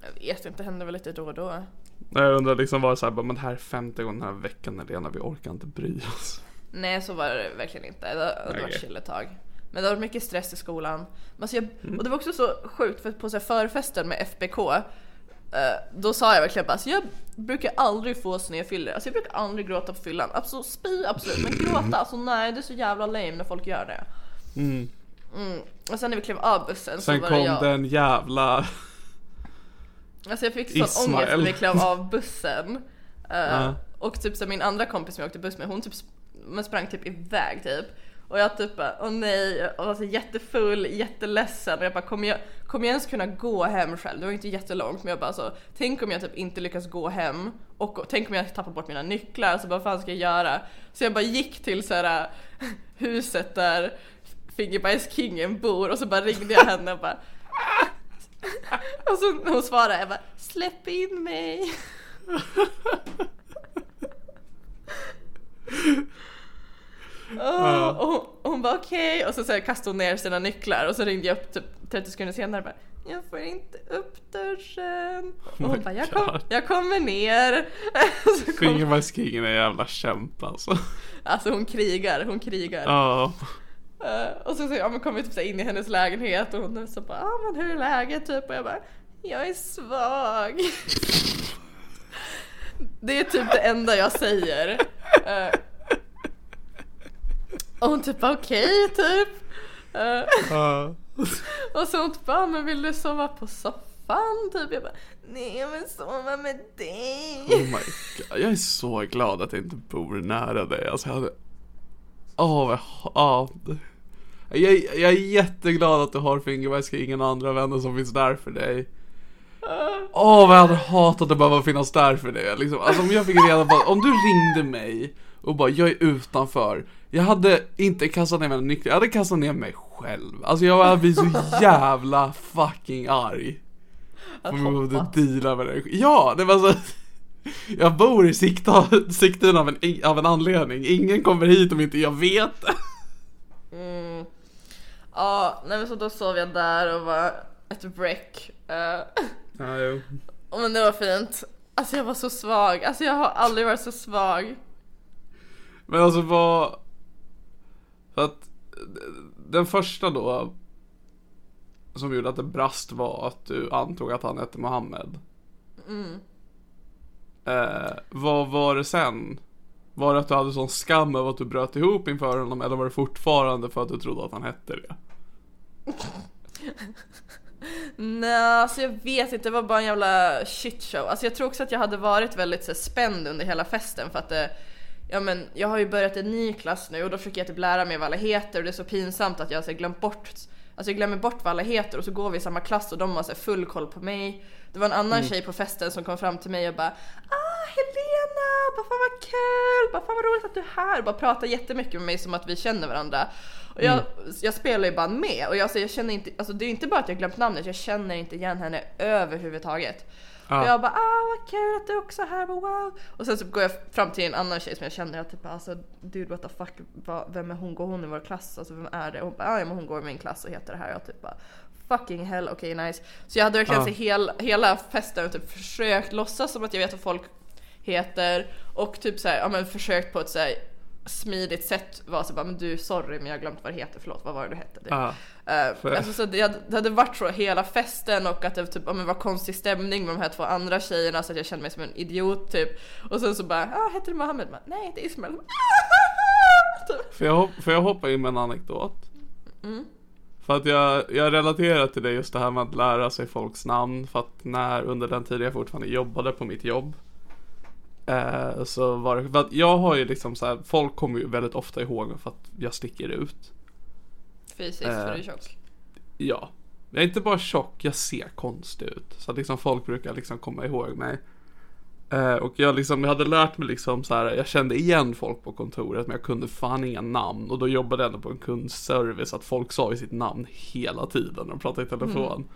Jag vet inte, hände väl lite då och då. Jag undrar liksom var det såhär, men det här är femte gången den här veckan Helena, vi orkar inte bry oss. Nej så var det verkligen inte, det, det var Okej. chill ett tag. Men det var mycket stress i skolan. Men alltså jag, Och det var också så sjukt för på så förfesten med FBK eh, Då sa jag verkligen bara alltså jag brukar aldrig få snedfyllor, alltså jag brukar aldrig gråta på fyllan. Alltså spy absolut, men gråta alltså nej det är så jävla lame när folk gör det. Mm. Och sen när vi klev av bussen Sen så var det kom jag. den jävla... Alltså jag fick sån Ismael. ångest när vi klev av bussen. Eh, Ja. Och typ så min andra kompis som jag åkte buss med, hon typ men sprang typ iväg typ. Och jag typ bara, åh nej, och var så jättefull, jätteledsen och jag bara, kommer jag, kommer jag ens kunna gå hem själv? Det var inte jättelångt men jag bara så, tänk om jag typ inte lyckas gå hem och tänk om jag tappar bort mina nycklar, alltså vad fan ska jag göra? Så jag bara gick till så här [LAUGHS] huset där Fingerbajskingen bor och så bara ringde jag henne och bara [LAUGHS] och så hon svarade jag bara släpp in mig. [LAUGHS] Åh, och hon, och hon bara okej och så, så här, kastade hon ner sina nycklar och så ringde jag upp typ 30 sekunder senare och bara jag får inte upp dörren. Och Oh hon my bara, jag, kom, jag kommer ner. [LAUGHS] Fingerbajskingen är jävla kämp alltså. alltså hon krigar, hon krigar. Ja. Eh, och så, så ja, men kom vi typ så in i hennes lägenhet och hon så bara, ah, men hur är läget typ? Och jag bara, jag är svag. [LAUGHS] det är typ det enda jag säger. Eh, och hon typ okej typ. Eh, Ja. [LAUGHS] och så hon typ bara, "Ah, men vill du sova på soffan? Typ. Jag bara, nej jag vill sova med dig. Oh my god. Jag är så glad att jag inte bor nära dig. Alltså jag hade... Åh, jag... Ja. Jag, är- jag är jätteglad att du har fingerbajskingen och andra vänner som finns där för dig. Åh, vad jag hade hatat att behöva finnas där för dig. Liksom. Alltså om jag fick reda på, om du ringde mig och bara, jag är utanför. Jag hade inte kastat ner mig nyckeln, jag hade kastat ner mig själv. Alltså jag hade blivit så [LAUGHS] jävla fucking arg. Om jag behövde deala med det. Ja, det var så. [LAUGHS] Jag bor i Sigtuna av en, av en anledning. Ingen kommer hit om inte jag vet det. Ja, nej men så då sov jag där och var ett wreck. Eh, [LAUGHS] Ja, jo. men det var fint. Alltså jag var så svag, alltså jag har aldrig varit så svag. Men alltså vad... För att den första då som gjorde att det brast var att du antog att han hette Mohammed. Eh, vad var det sen? Var det att du hade sån skam över att du bröt ihop inför honom eller var det fortfarande för att du trodde att han hette det? [LAUGHS] Nej, alltså jag vet inte, det var bara en jävla shitshow. Alltså jag tror också att jag hade varit väldigt så spänd under hela festen för att det, Ja men jag har ju börjat en ny klass nu och då försöker jag typ lära mig vad alla heter och det är så pinsamt att jag har glömt bort Alltså jag glömmer bort vad alla heter och så går vi i samma klass och de har så full koll på mig. Det var en annan tjej på festen som kom fram till mig och bara Ah Helena, bara fan vad kul, bara fan vad roligt att du är här. Bara pratar jättemycket med mig som att vi känner varandra. Och jag, jag spelar ju band med och jag, så jag känner inte, alltså det är inte bara att jag glömt namnet, jag känner inte igen henne överhuvudtaget. Ja. Och jag bara ah vad kul att du också är här, wow. Och sen så går jag fram till en annan tjej som jag känner och typ alltså dude what the fuck, vad, vem är hon? Går hon i vår klass? Alltså vem är det? Och hon bara ah, ja men hon går i min klass och heter det här. Och jag typ bara fucking hell, okej nice. Så jag hade verkligen Ja. hel, hela festen typ försökt låtsas som att jag vet vad folk heter och typ så här, ja men försökt på ett så här smidigt sätt vara så bara men du sorry men jag har glömt vad det heter, förlåt vad var det du hette? Typ. Ja. Eh, För- alltså, så det, hade- det hade varit så hela festen och att det typ, ja, men var konstig stämning med de här två andra tjejerna så att jag kände mig som en idiot typ. Och sen så bara, ah, heter du Mohammed? Bara, Nej det är Ismail. [LAUGHS] Typ. Får jag, hop- får jag hoppa in med en anekdot? För att jag, jag relaterar till det just det här med att lära sig folks namn. För att när under den tiden jag fortfarande jobbade på mitt jobb. Eh, så var det, för att jag har ju liksom så här, folk kommer ju väldigt ofta ihåg mig för att jag sticker ut. Fysiskt Eh. för du är tjock. Ja. Jag är inte bara tjock, jag ser konstig ut. Så att liksom folk brukar liksom komma ihåg mig. Eh, och jag liksom, jag hade lärt mig liksom så här, jag kände igen folk på kontoret men jag kunde fan inga namn. Och då jobbade jag ändå på en kundservice, att folk sa ju sitt namn hela tiden när de pratade i telefon.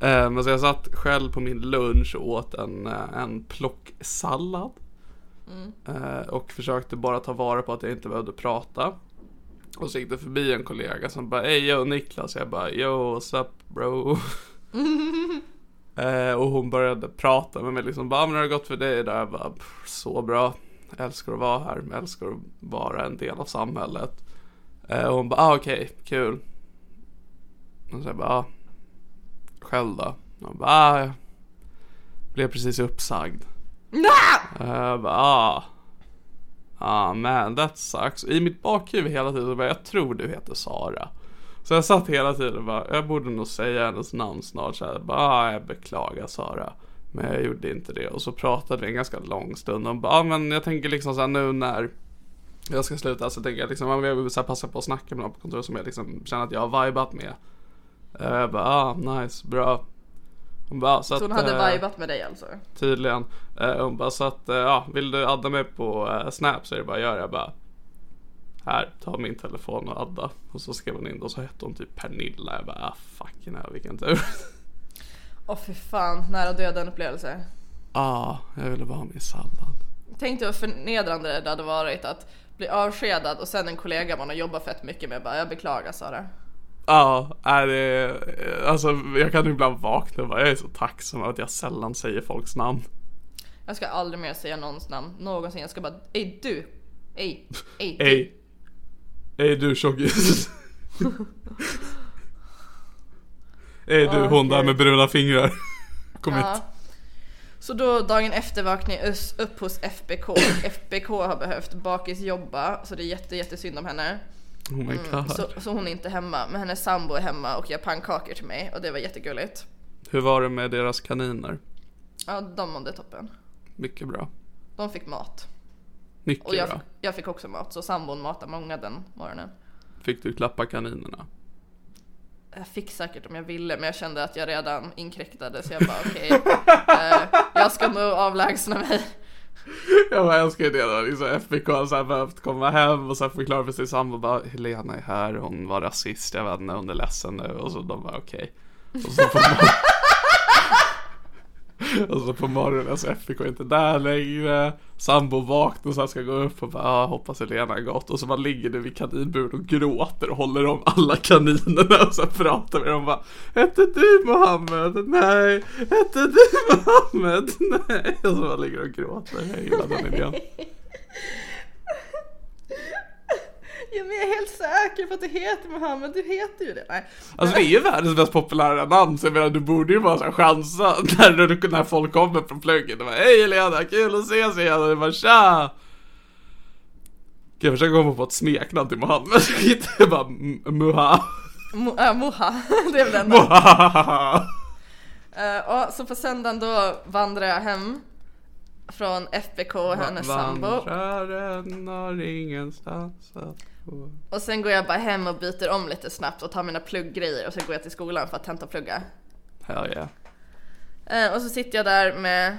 Eh, men så jag satt själv på min lunch och åt en, eh, en plocksallad. Eh, och försökte bara ta vara på att jag inte behövde prata. Och så gick det förbi en kollega som bara Ey yo Niklas, jag bara yo what's up bro? [LAUGHS] Eh, Och hon började prata med mig liksom bara, "Ah, men hur har det gått för dig idag? Jag bara, "Pff, så bra. Jag älskar att vara här, jag älskar att vara en del av samhället. Eh, Och hon bara, ah, okej, kul. Och så jag bara, ah, själv då? Och hon bara, ah, jag blev precis uppsagd. [LAUGHS] Eh, Jag bara, ah Ah man, that sucks. I mitt bakhuvud hela tiden bara, jag tror du heter Sara. Så jag satt hela tiden och bara, jag borde nog säga hennes namn snart så jag bara, ah, jag beklagar Sara. Men jag gjorde inte det. Och så pratade vi en ganska lång stund och bara, ah, men jag tänker liksom så här nu när jag ska sluta så tänker jag liksom, jag vill så passa på att snacka med någon på kontoret som jag liksom känner att jag har vibat med. Eh, jag bara, ah nice, bra. Hon bara, så Så hon att, hade eh, vibat med dig alltså? Tydligen. Eh, hon bara så att, eh, ja, vill du adda mig på Snap så är det bara att göra. Jag bara, här, ta min telefon och adda. Och så skrev hon in och så hette hon typ Pernilla. Jag bara, ah, fucking hell, vilken tur. Åh fy fan, nära döden upplevelse. ah, jag ville bara ha min sallad. Tänk dig vad förnedrande det hade varit att bli avskedad och sen en kollega man har jobbat fett mycket med bara, jag beklagar Sara. Ja, är det, alltså jag kan ibland vakna och bara, jag är så tacksam att jag sällan säger folks namn. Jag ska aldrig mer säga någons namn någonsin. Jag ska bara, ey du! Ey, du. Ey, ey du tjockis. [LAUGHS] Ey du hon där med bruna fingrar. [LAUGHS] Kom hit. Ja. Så då dagen efter vaknade jag upp hos FBK. FBK har behövt bakisjobba så det är jätte, jättesynd om henne. Oh my god. Mm, Så, så hon är inte hemma men hennes sambo är hemma och gör pannkakor till mig och det var jättegulligt. Hur var det med deras kaniner? Ja, de mådde toppen. Mycket bra. De fick mat. Mycket Och jag, bra. fick- jag fick också mat så sambon matade många den morgonen. Fick du klappa kaninerna? Jag fick säkert om jag ville men jag kände att jag redan inkräktade så jag bara okej. [LAUGHS] eh, jag ska nog avlägsna mig. [LAUGHS] Jag bara älskar ju det då, liksom FBK har så här behövt komma hem och så förklara för sin sambo bara Helena är här, hon var rasist, jag vet inte, hon är ledsen nu och så de bara okej. Och så och så på morgonen alltså, så är inte där längre. Sambo vaknar och så här ska gå upp och bara ah, hoppas Helena har gått. Och så man ligger du vid kaninburen och gråter och håller om alla kaninerna och så pratar med dem och bara Hette du Mohammed? Nej. Hette du Mohammed? [LAUGHS] Nej. Och så man ligger och gråter, jag gillar den idén Ja, men jag är helt säker på att du heter Mohammed, du heter ju det. Nej. Alltså det är ju världens mest populära namn så jag menar du borde ju bara så här chansa [LAUGHS] när, när folk kommer från plugget och bara Hej Helena, kul att ses igen och jag bara tja! Kan jag försöka komma på ett smeknamn till Mohammed? [LAUGHS] Inte bara M- Muha Mo- äh, Moha, [LAUGHS] det är väl den. då. Muha Eh, och så på söndagen då vandrar jag hem från FBK och hennes sambo. Vandraren har ingenstans att Och sen går jag bara hem och byter om lite snabbt och tar mina plugggrejer och sen går jag till skolan för att tenta och plugga. Hell yeah. Eh, och så sitter jag där med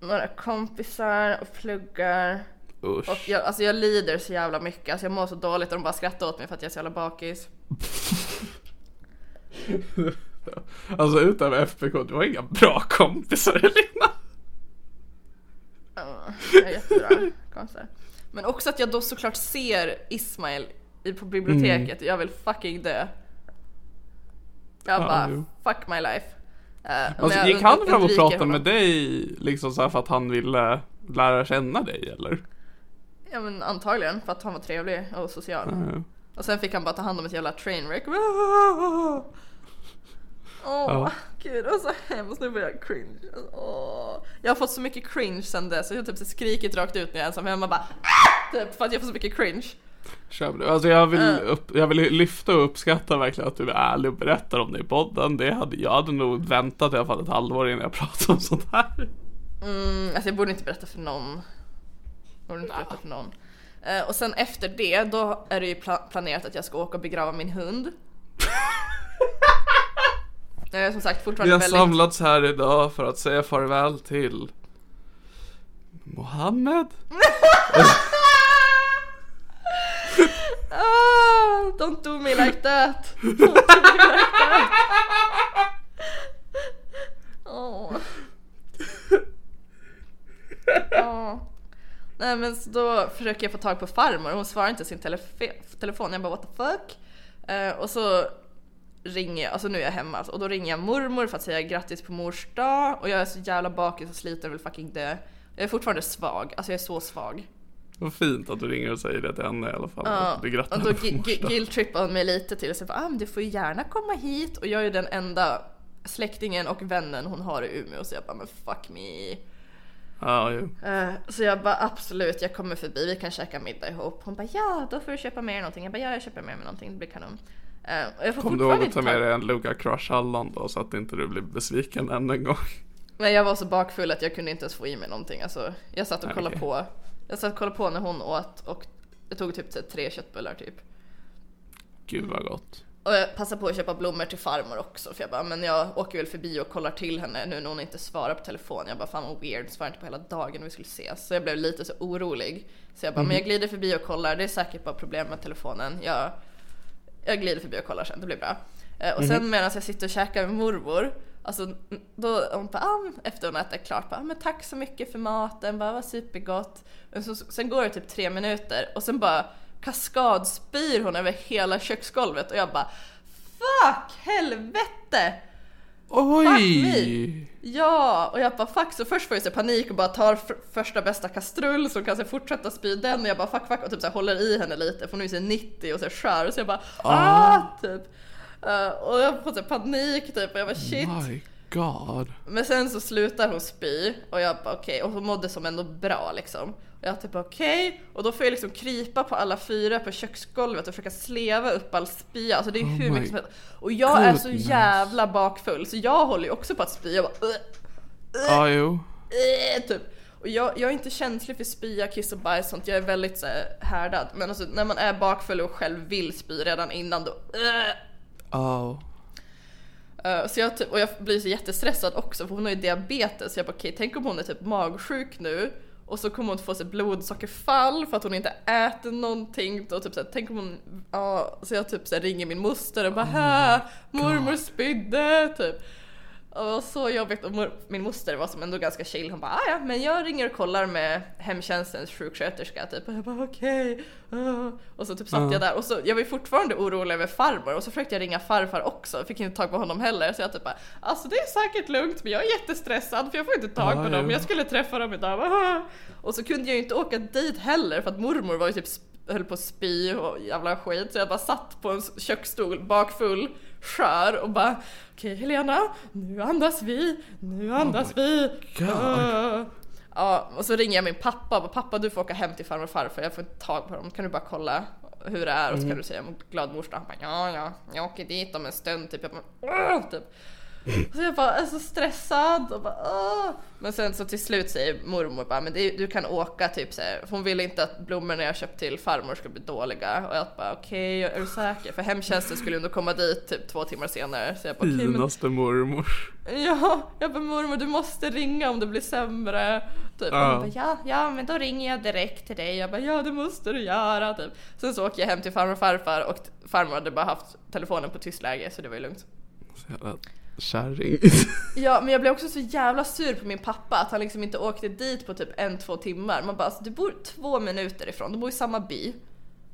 några kompisar och pluggar. Usch. Och jag, alltså jag lider så jävla mycket, alltså jag mår så dåligt och de bara skrattar åt mig för att jag är så jävla bakis. [LAUGHS] Alltså utöver FBK, du har inga bra kompisar Helena. Ja, jag är jättebra kompisar. Men också att jag då såklart ser Ismail i- på biblioteket och jag vill fucking dö. Jag Ja, bara, jo. fuck my life. Och Alltså gick han fram och pratade med dig liksom så för att han ville lära känna dig eller? Ja men antagligen för att han var trevlig och social. Ja. Och sen fick han bara ta hand om ett jävla trainwreck. [LAUGHS] Åh, Ja. gud det var så hemskt, nu börjar jag cringe. Åh. Jag har fått så mycket cringe sen dess, jag har typ skrikit rakt ut när jag är ensam hemma bara "Ah!" typ för att jag får så mycket cringe. Alltså jag vill, upp, jag vill lyfta och uppskatta verkligen att du är ärlig och berättar om det i podden. Det hade, jag hade nog väntat i alla fall ett halvår innan jag pratade om sånt här. Mm, alltså jag borde inte berätta för någon. Jag borde inte berätta för någon. Eh, och sen efter det, då är det ju pla- planerat att jag ska åka och begrava min hund. [LAUGHS] Jag är som sagt Vi fortfarande har väldigt... samlats här idag för att säga farväl till Mohammed. [LAUGHS] Ah, don't do me like that! Don't do me like that! Åh. Åh. Nej men så då försöker jag få tag på farmor och hon svarar inte sin telef- telefon. Jag bara what the fuck? Eh, och så ringer jag, alltså nu är jag hemma alltså, och då ringer jag mormor för att säga grattis på mors dag och jag är så jävla bakis och sliten och vill fucking dö. Jag är fortfarande svag, alltså jag är så svag. Vad fint att du ringer och säger det till henne i alla fall. Ja, Du och då guilt-trippade hon mig lite till och bara, ah, men du får ju gärna komma hit och jag är ju den enda släktingen och vännen hon har i Umeå så jag bara men fuck me. Ja, jo. Eh, så jag bara absolut jag kommer förbi, vi kan käka middag ihop. Hon bara ja då får du köpa med dig någonting. Jag bara ja jag köper med mig någonting, det blir kanon. Och jag Kom du ihåg att ta med dig en Luga Crush hallon då så att inte du blir besviken än en gång? Men jag var så bakfull att jag kunde inte ens få i mig någonting. Alltså, jag satt och kollade okej. på. Jag satt och kollade på när hon åt och jag tog typ så här tre köttbullar typ. Gud vad gott. Och jag passade på att köpa blommor till farmor också för jag bara, men jag åker väl förbi och kollar till henne nu när hon inte svarar på telefon. Jag bara, fan vad weird, svarar inte på hela dagen och vi skulle ses. Så jag blev lite så orolig. Så jag bara, men jag glider förbi och kollar, det är säkert bara problem med telefonen. Jag, jag glider förbi och kollar sen, det blir bra. Eh, Och sen medan jag sitter och käkar med mormor, alltså då hon bara, ah, efter hon ätit klart, bara, ah, men tack så mycket för maten, bara var supergott. Och så, sen går det typ tre minuter och sen bara kaskadspyr hon över hela köksgolvet och jag bara fuck helvete! Oj! Ja, och jag bara fuck, så först får jag så panik och bara tar första bästa kastrull så kan jag fortsätta spy den. Och jag bara fuck fuck. Och typ så håller i henne lite för hon är så här 90 och så skör så jag bara ah, typ. Eh, och jag får så panik typ. Och jag bara shit. God. Men sen så slutar hon spy och jag bara okej och hon mådde som ändå bra liksom. Och jag typ okej och då får jag liksom krypa på alla fyra på köksgolvet och försöka sleva upp all spya. Alltså det är Oh hur my mycket som helst. Och jag är så goodness. jävla bakfull så jag håller ju också på att spy. Jag bara "Ugh, Ja, jo. eh", typ. Och jag, jag är inte känslig för spya, kiss och bajs sånt. Jag är väldigt så här, härdad. Men alltså när man är bakfull och själv vill spy redan innan då "Ugh". Oh. Eh, så jag typ, och jag blir så jättestressad också för hon har ju diabetes. Så jag bara okej, tänk om hon är typ magsjuk nu och så kommer hon få sig blodsockerfall för att hon inte äter någonting. Och typ så här, tänk om hon, ja, så jag typ så här, ringer min moster och bara oh mormor spydde typ. Och det var så jobbigt och mor, min moster var som ändå ganska chill. Hon bara "Ah, ja men jag ringer och kollar med hemtjänstens sjuksköterska typ. Och jag bara okej. ah." Och så typ satt jag där och så jag var ju fortfarande orolig över farmor och så försökte jag ringa farfar också. Fick inte tag på honom heller så jag typ bara alltså det är säkert lugnt men jag är jättestressad för jag får inte tag på Ja, dem. ja. Jag skulle träffa dem idag. Och så kunde jag ju inte åka dit heller för att mormor var ju typ höll på att spy och jävla skit så jag bara satt på en köksstol bakfull skör och bara okej Helena, nu andas vi, nu andas vi. God. Ah. Ja, och så ringer jag min pappa och bara, pappa du får åka hem till farmor och farfar, jag får inte tag på dem, kan du bara kolla hur det är och så kan du säga glad. Han bara ja, ja, jag åker dit om en stund typ. Jag bara, typ. Så jag bara är så stressad och bara Åh! Men sen så till slut säger mormor bara men det, du kan åka typ så här. Hon ville inte att blommorna jag köpt till farmor skulle bli dåliga och jag bara okej är du säker? För hemtjänsten skulle ändå komma dit typ två timmar senare så jag bara men Finaste mormor. Ja, jag bara mormor du måste ringa om det blir sämre. Typ. Ja. hon bara, ja, ja men då ringer jag direkt till dig. Jag bara ja det måste du göra. Typ. Sen så åker jag hem till farmor och farfar och farmor hade bara haft telefonen på tyst läge så det var ju lugnt. Så jävla kärring. Ja men jag blev också så jävla sur på min pappa att han liksom inte åkte dit på typ en, två timmar. Man bara alltså, du bor två minuter ifrån, du bor i samma by.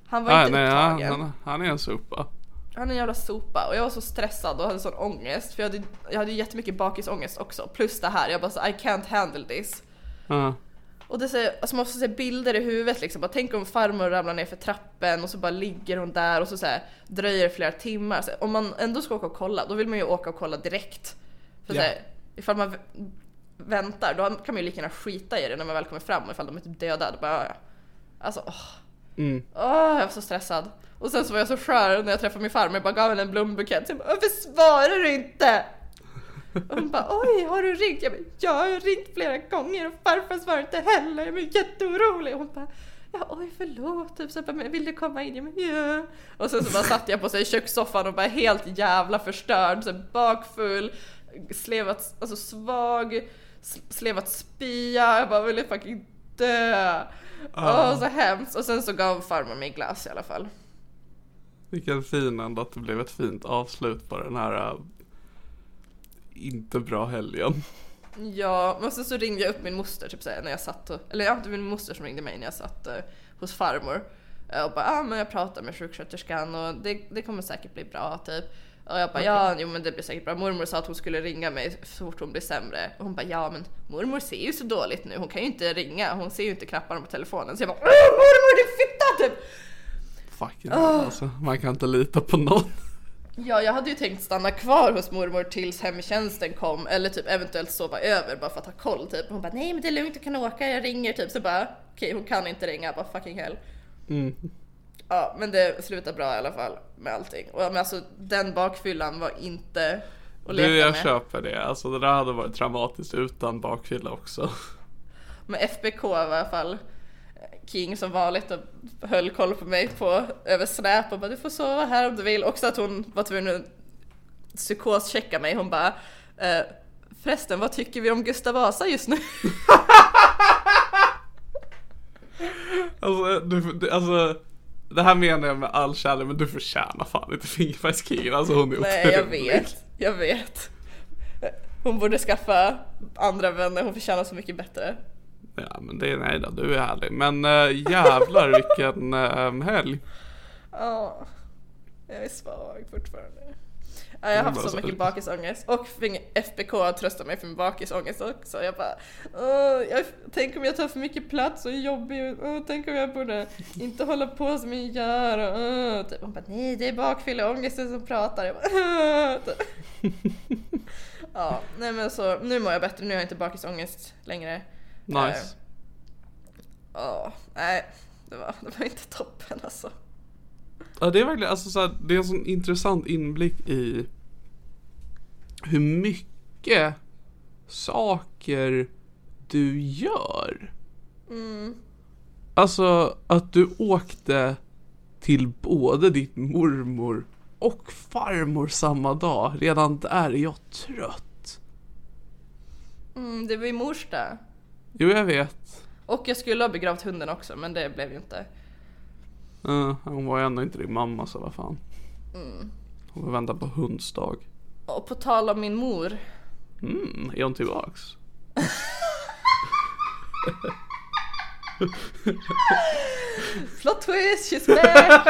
Han var Nej, inte nej, upptagen. han, han, han är en sopa. Han är en jävla sopa och jag var så stressad och hade sån ångest för jag hade, jag hade jättemycket bakisångest också plus det här. Jag bara så I can't handle this. Ja. Och det säger, alltså man får se bilder i huvudet liksom. Bara tänk om farmor ramlar ner för trappen och så bara ligger hon där och så, så här, dröjer det flera timmar. Så om man ändå ska åka och kolla, då vill man ju åka och kolla direkt. För Ja. så här, ifall man väntar, då kan man ju lika gärna skita i det när man väl kommer fram ifall de är typ döda. Då bara, ja. Alltså, åh. Mm. Åh, jag var så stressad. Och sen så var jag så skör när jag träffade min farmor, jag bara gav henne en blombukett. Så jag bara, varför svarar du inte? Och hon bara, oj har du ringt? Jag bara, ja, jag har ringt flera gånger och farfar svarar inte heller. Jag blir jätteorolig. Och hon bara, ja oj förlåt. Typ så jag bara, men vill du komma in? Jag bara, ja. Och sen så bara satt jag på sig i kökssoffan och bara helt jävla förstörd, så bakfull, slevat, alltså svag, slevat spya. Jag bara ville fucking dö. Åh så hemskt. Och sen så gav farmor mig glass i alla fall. Vilken fin ändå att det blev ett fint avslut på den här äh, inte bra helgen. Ja, men sen så ringde jag upp min moster typ såhär när jag satt och, eller ja, det var min moster som ringde mig när jag satt eh, hos farmor. Eh, och bara, ja ah, men jag pratar med sjuksköterskan och det, det kommer säkert bli bra typ. Och jag bara, ja jo men det blir säkert bra. Mormor sa att hon skulle ringa mig så fort hon blir sämre. Och hon bara, ja men mormor ser ju så dåligt nu, hon kan ju inte ringa, hon ser ju inte knapparna på telefonen. Så jag bara, "Åh, mormor din fitta typ! Fucking alltså. Man kan inte lita på någon. Ja, jag hade ju tänkt stanna kvar hos mormor tills hemtjänsten kom eller typ eventuellt sova över bara för att ha koll typ. Hon bara nej men det är lugnt, du kan åka, jag ringer typ. Så bara okej, hon kan inte ringa, bara fucking hell. Mm. Ja, men det slutade bra i alla fall med allting. Och men alltså den bakfyllan var inte att leka Du, jag med. köper det. Alltså det där hade varit traumatiskt utan bakfylla också. Men FBK var i alla fall King som vanligt och höll koll på mig på över Snap och bara du får sova här om du vill. Också att hon var tvungen att psykoschecka mig. Hon bara eh, förresten vad tycker vi om Gustav Vasa just nu? [LAUGHS] Alltså, du, du, alltså det här menar jag med all kärlek men du förtjänar fan inte Fingerfärgskingen. Alltså hon är Nej jag otrolig. vet, jag vet. Hon borde skaffa andra vänner, hon förtjänar så mycket bättre. Ja men det är nej då, du är härlig. Men äh, jävlar vilken äh, [LAUGHS] helg. Ja, jag är svag fortfarande. Ja, jag har haft så mycket bakisångest och FBK trösta mig för min bakisångest också. Jag bara, Åh, jag, tänk om jag tar för mycket plats och är jobbig. Åh, tänk om jag borde inte hålla på som jag gör. Åh, typ. Hon bara, nej det är bakfylleångesten som pratar. Jag bara, typ. [LAUGHS] Ja, nej men så nu mår jag bättre. Nu har jag inte bakisångest längre. Nice. Ja, nej. Det var, det var inte toppen alltså. Ja, det är verkligen, alltså så här, det är en sån intressant inblick i hur mycket saker du gör. Alltså att du åkte till både ditt mormor och farmor samma dag. Redan där är jag trött. Mm, det var i mors dag. Jo, jag vet. Och jag skulle ha begravt hunden också men det blev ju inte. Uh, hon var ju ändå inte din mamma så vad fan. Hon får vänta på hundsdag. Och på tal om min mor. Mm, är hon tillbaks? Plot twist, she's back!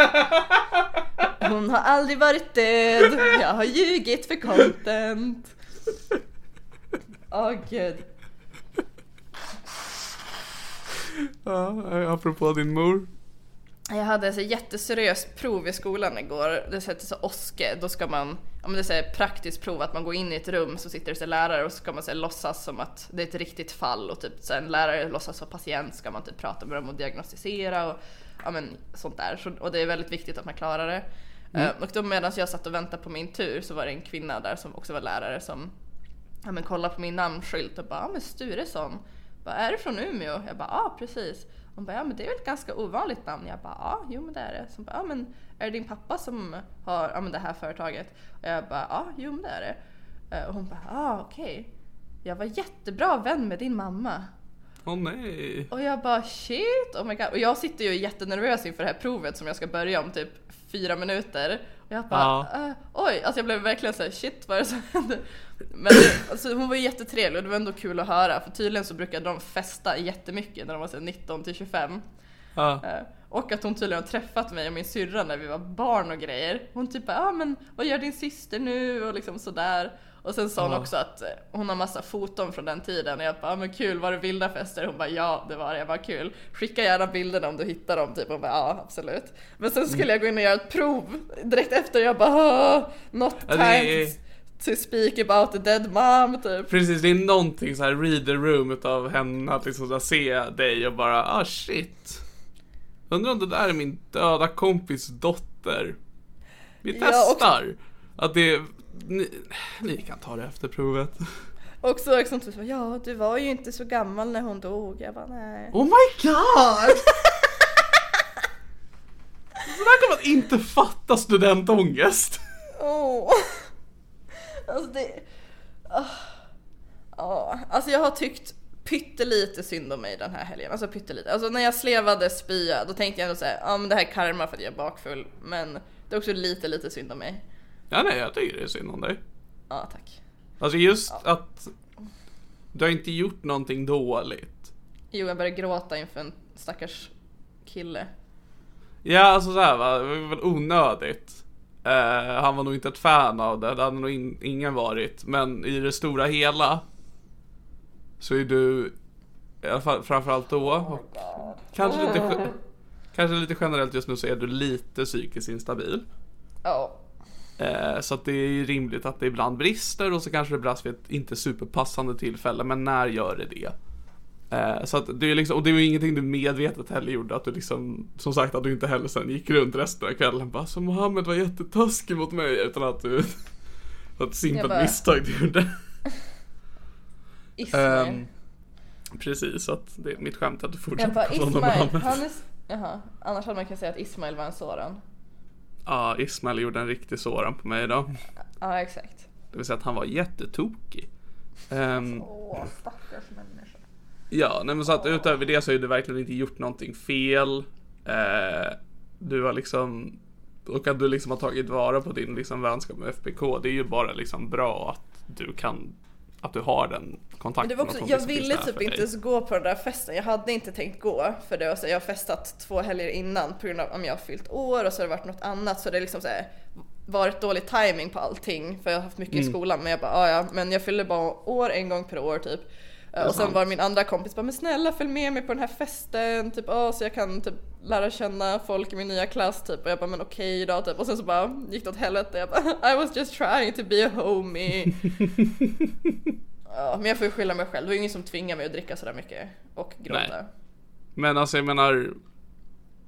Hon har aldrig varit död. Jag har ljugit för content. Åh gud. Ja, apropå din mor. Jag hade ett så jätteseriöst prov i skolan igår. Det heter så OSKE. Då ska man, ja men det är så praktiskt prov att man går in i ett rum så sitter det så lärare och så ska man så låtsas som att det är ett riktigt fall och typ så en lärare låtsas vara patient ska man typ prata med dem och diagnostisera och ja men sånt där. Så, och det är väldigt viktigt att man klarar det. Eh, och då medan jag satt och väntade på min tur så var det en kvinna där som också var lärare som ja men kolla på min namnskylt och bara ja men Sturesson. Bara, är du från Umeå? Jag bara ja precis. Hon bara ja men det är väl ett ganska ovanligt namn. Jag bara ja jo men det är det. Så hon bara ja men är det din pappa som har ja, men det här företaget? Och jag bara ja jo men det är det. Eh, Och hon bara ja okej. Jag var jättebra vän med din mamma. Åh nej. Och jag bara shit, oh my god. Och jag sitter ju jättenervös inför det här provet som jag ska börja om typ fyra minuter. Jag bara Ja. "Eh, oj, alltså jag blev verkligen såhär shit vad är det som händer? Men alltså, hon var ju jättetrevlig och det var ändå kul att höra för tydligen så brukade de festa jättemycket när de var så här 19 till 25. Ja. Eh, Och att hon tydligen har träffat mig och min syrra när vi var barn och grejer. Hon typ bara, ah, men vad gör din syster nu? Och liksom sådär. Och sen sa hon också att eh, hon har massa foton från den tiden och jag bara, ah, men kul, var det vilda fester? Hon bara, ja det var det, jag bara kul. Skicka gärna bilderna om du hittar dem, typ. Hon bara, ja absolut. Men sen skulle jag gå in och göra ett prov direkt efter, jag bara, ah, not time to speak about the dead mom, typ. Precis, det är någonting så här read the room utav henne att liksom se dig och bara ah shit. Undrar om det där är min döda kompis dotter. Vi Ja, och- testar. Att det ni, ni kan ta det efter provet. Och så liksom, typ, ja du var ju inte så gammal när hon dog. Jag bara, nej. Oh my god! Snacka om att inte fatta studentångest. Åh. Alltså det... Ah. Ja, alltså jag har tyckt pyttelite synd om mig den här helgen. Alltså pyttelite. Alltså när jag slevade spya då tänkte jag ändå säga, ja men det här är karma för att jag är bakfull. Men det är också lite, lite synd om mig. Ja nej, jag tycker det är synd om dig. Ja tack. Alltså just att du har inte gjort någonting dåligt. Jo, jag började gråta inför en stackars kille. Ja, alltså såhär va, det var väl onödigt. Eh, han var nog inte ett fan av det, det hade nog in, ingen varit. Men i det stora hela så är du, i alla fall framförallt då, och kanske lite, [LAUGHS] kanske lite generellt just nu så är du lite psykiskt instabil. Ja. Eh, så att det är rimligt att det ibland brister och så kanske det brast vid ett inte superpassande tillfälle, men när gör det det? Eh, så att det är liksom, och det var ju ingenting du medvetet heller gjorde, att du liksom, som sagt att du inte heller sen gick runt resten av kvällen bara så Mohammed var jättetaskig mot mig utan att du, [LAUGHS] ett simpelt bara- misstag du gjorde. [LAUGHS] Ismail. Ehm, precis, så att det är mitt skämt att du fortsätter prata om Mohammed. han är... Jaha, annars hade man kunnat säga att Ismail var en sådan. Ja, Ismail gjorde en riktig sådan på mig idag. Ja, exakt. Det vill säga att han var jättetokig. Ehm, Åh, stackars människa. Ja, nej men så att utöver det så har du verkligen inte gjort någonting fel. Eh, du har liksom, och att du liksom har tagit vara på din liksom vänskap med FBK, det är ju bara liksom bra att du kan, att du har den kontakten. det var också, jag ville typ inte ens gå på den där festen. Jag hade inte tänkt gå för det var så, jag har festat två helger innan på grund av om jag har fyllt år och så har det varit något annat så det är liksom så här, varit dålig timing på allting för jag har haft mycket Mm. i skolan men jag bara "Ah, ja men jag fyller bara år en gång per år typ. Och sen var min andra kompis bara men snälla följ med mig på den här festen typ "Ah, så jag kan typ lära känna folk i min nya klass typ och jag bara men okej då typ och sen så bara gick det åt helvete jag bara I was just trying to be a homie. [LAUGHS] ja, men jag får ju skylla mig själv, det var ju ingen som tvingade mig att dricka sådär mycket och gråta. Nej. Men alltså jag menar,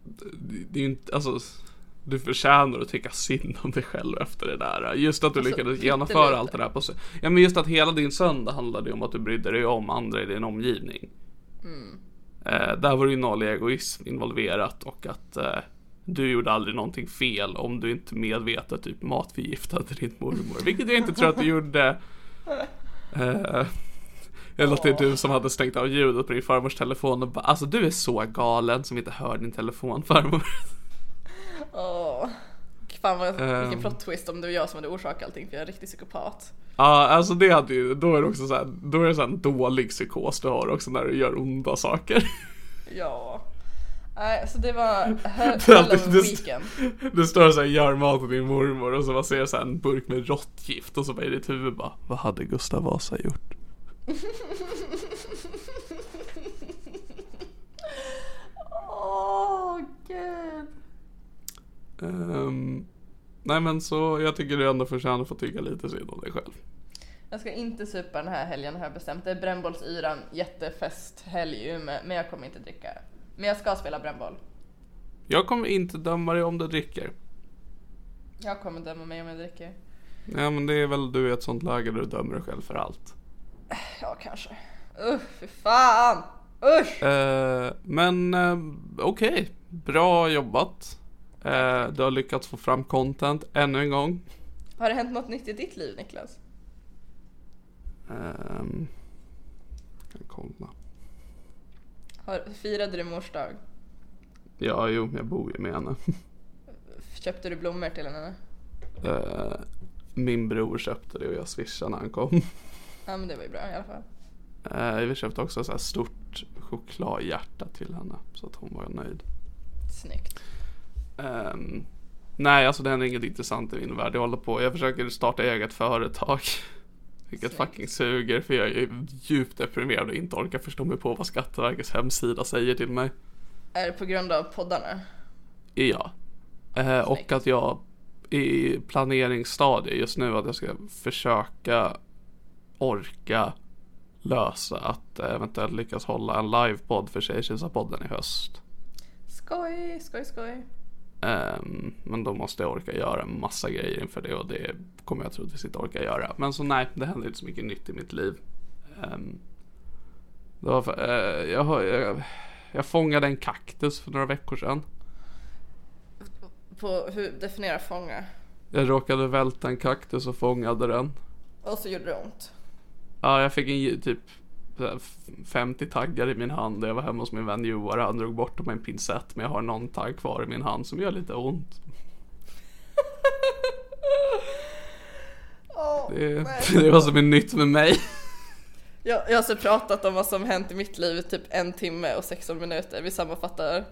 det, det är ju inte, alltså du förtjänar att tycka synd om dig själv efter det där. Just att du Alltså, lyckades genomföra allt det där på Ja men just att hela din söndag handlade om att du brydde dig om andra i din omgivning. Mm. Eh, där var det ju noll egoism involverat och att eh, du gjorde aldrig någonting fel om du inte medvetet typ matförgiftade din mormor. Vilket jag inte tror att du gjorde. [LAUGHS] Eh, eller att det är du som hade stängt av ljudet på din farmors telefon och bara Alltså du är så galen som inte hör din telefon farmor. Åh. Fan vad, vilken Ehm. plot twist om det var jag som hade orsakat allting för jag är en riktig psykopat. Ja alltså det hade ju, då är det också så här, då är det så här en dålig psykos du har också när du gör onda saker. Ja. Nej, så det var [LAUGHS] Det är hell alltid- of a det- weekend. Du står så här gör mat åt din mormor och så bara ser så en burk med råttgift och så bara i ditt huvud bara Vad hade Gustav Vasa gjort? [LAUGHS] Åh gud. Ehm, nej men så jag tycker du ändå förtjänar att få tycka lite synd om dig själv. Jag ska inte supa den här helgen har jag bestämt. Det är brännbollsyran, jättefesthelg i Umeå, men jag kommer inte dricka. Men jag ska spela brännboll. Jag kommer inte döma dig om du dricker. Jag kommer döma mig om jag dricker. Ja men det är väl du i ett sånt läge där du dömer dig själv för allt. Ja, kanske. Usch, fy fan! Usch! Eh, men eh, okej, bra jobbat. Eh, du har lyckats få fram content ännu en gång. Har det hänt något nytt i ditt liv Niklas? Um, kan kolla. Har, firade du mors dag? Ja, jo, jag bor ju med henne. Köpte du blommor till henne? Eh, min bror köpte det och jag swishade när han kom. Ja men det var ju bra i alla fall. Eh, vi köpte också så här stort chokladhjärta till henne så att hon var nöjd. Snyggt. Ehm, nej, alltså det händer inget intressant i min värld. Jag håller på, jag försöker starta eget företag. [LAUGHS] Vilket Snyggt. fucking suger för jag är djupt deprimerad och inte orkar förstå mig på vad Skatteverkets hemsida säger till mig. Är det på grund av poddarna? Ja. Eh, och att jag är i planeringsstadiet just nu att jag ska försöka orka lösa att eventuellt lyckas hålla en livepodd för Tjejtjusarpodden i höst. Skoj, skoj, skoj. Ehm, men då måste jag orka göra en massa grejer inför det och det kommer jag troligtvis inte orka göra. Men så nej, det händer inte så mycket nytt i mitt liv. Um, för, eh, jag, jag, jag fångade en kaktus för några veckor sedan. På hur definiera fånga? Jag råkade välta en kaktus och fångade den. Och så gjorde det ont. Ja, jag fick en typ 50 taggar i min hand jag var hemma hos min vän Joar han drog bort dem med en pincett men jag har någon tagg kvar i min hand som gör lite ont. [LAUGHS] Åh, Det, [LAUGHS] det var som är nytt med mig. Jag, jag har alltså pratat om vad som hänt i mitt liv i typ en timme och 16 minuter. Vi sammanfattar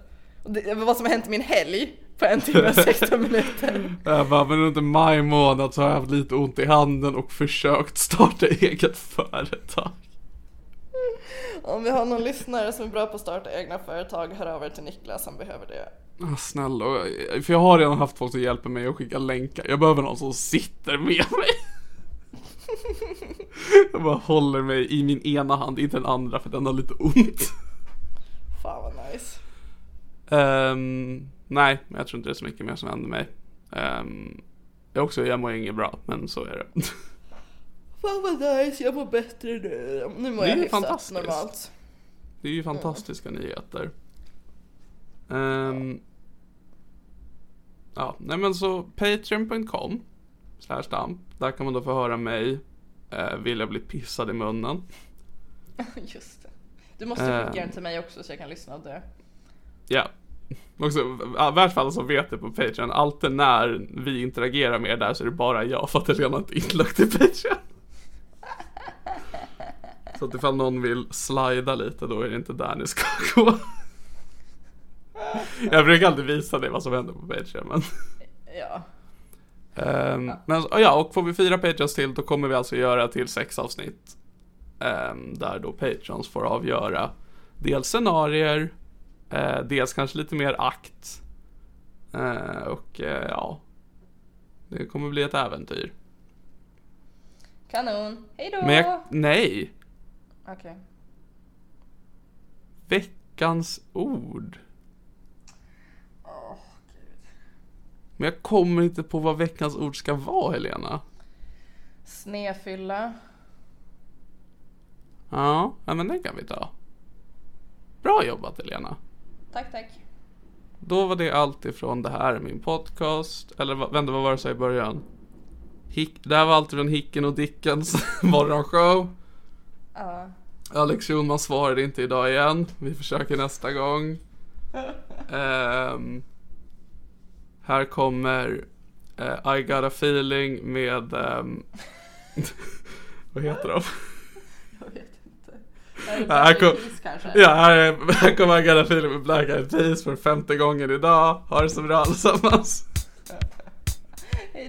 det, vad som har hänt i min helg på en timme och 16 [LAUGHS] minuter. Jag bara, men under maj månad så har jag haft lite ont i handen och försökt starta eget företag. Om vi har någon lyssnare som är bra på att starta egna företag, hör av er till Niklas, han behöver det. Ah, snälla, för jag har redan haft folk som hjälper mig att skicka länkar. Jag behöver någon som sitter med mig. [LAUGHS] Jag bara håller mig i min ena hand, inte den andra för den har lite ont. Fan vad nice. Ehm, nej, jag tror inte det är så mycket mer som händer mig. Um, jag också, jag mår inget bra, men så är det. [LAUGHS] Fan vad nice, jag mår bättre nu. Nu mår Det jag hyfsat normalt. Det är ju fantastiska nyheter. Ehm, ja, nej men så patreon.com slash damp. Där kan man då få höra mig eh, vilja bli pissad i munnen. [LAUGHS] Just det. Du måste Ehm. skicka den till mig också så jag kan lyssna och dö. Ja. Också, i vart fall så vet jag på Patreon, alltid när vi interagerar med er där så är det bara jag för att det redan är inlagt i Patreon. Så att ifall någon vill slida lite då är det inte där ni ska [LAUGHS] gå. Jag brukar alltid visa dig vad som händer på Patreon men Ja. Ehm, men ja, och får vi fyra patrons till då kommer vi alltså göra till sex avsnitt. Ehm, där då patrons får avgöra dels scenarier, eh, dels kanske lite mer akt. Eh, och eh, ja, det kommer bli ett äventyr. Kanon. Hej då! Men jag, nej, Okej. veckans ord. Men jag kommer inte på vad veckans ord ska vara Helena. Snefylla. Ja, men den kan vi ta. Bra jobbat Helena. Tack, tack. Då var det allt ifrån det här är min podcast. Eller vad- vänta, vad var det jag sa i början? Hick, det här var allt från Hicken och Dickens [LAUGHS] morgonshow. Ja. Alex Schulman svarade inte idag igen. Vi försöker nästa gång. [LAUGHS] Ehm, här kommer eh, I got a feeling med... ehm, [LAUGHS] vad heter de? Jag vet inte. [LAUGHS] Här kom, ja, här, är- här kommer I got a feeling med Black Eyed Peas för femte gången idag. Ha det så bra allesammans. Hej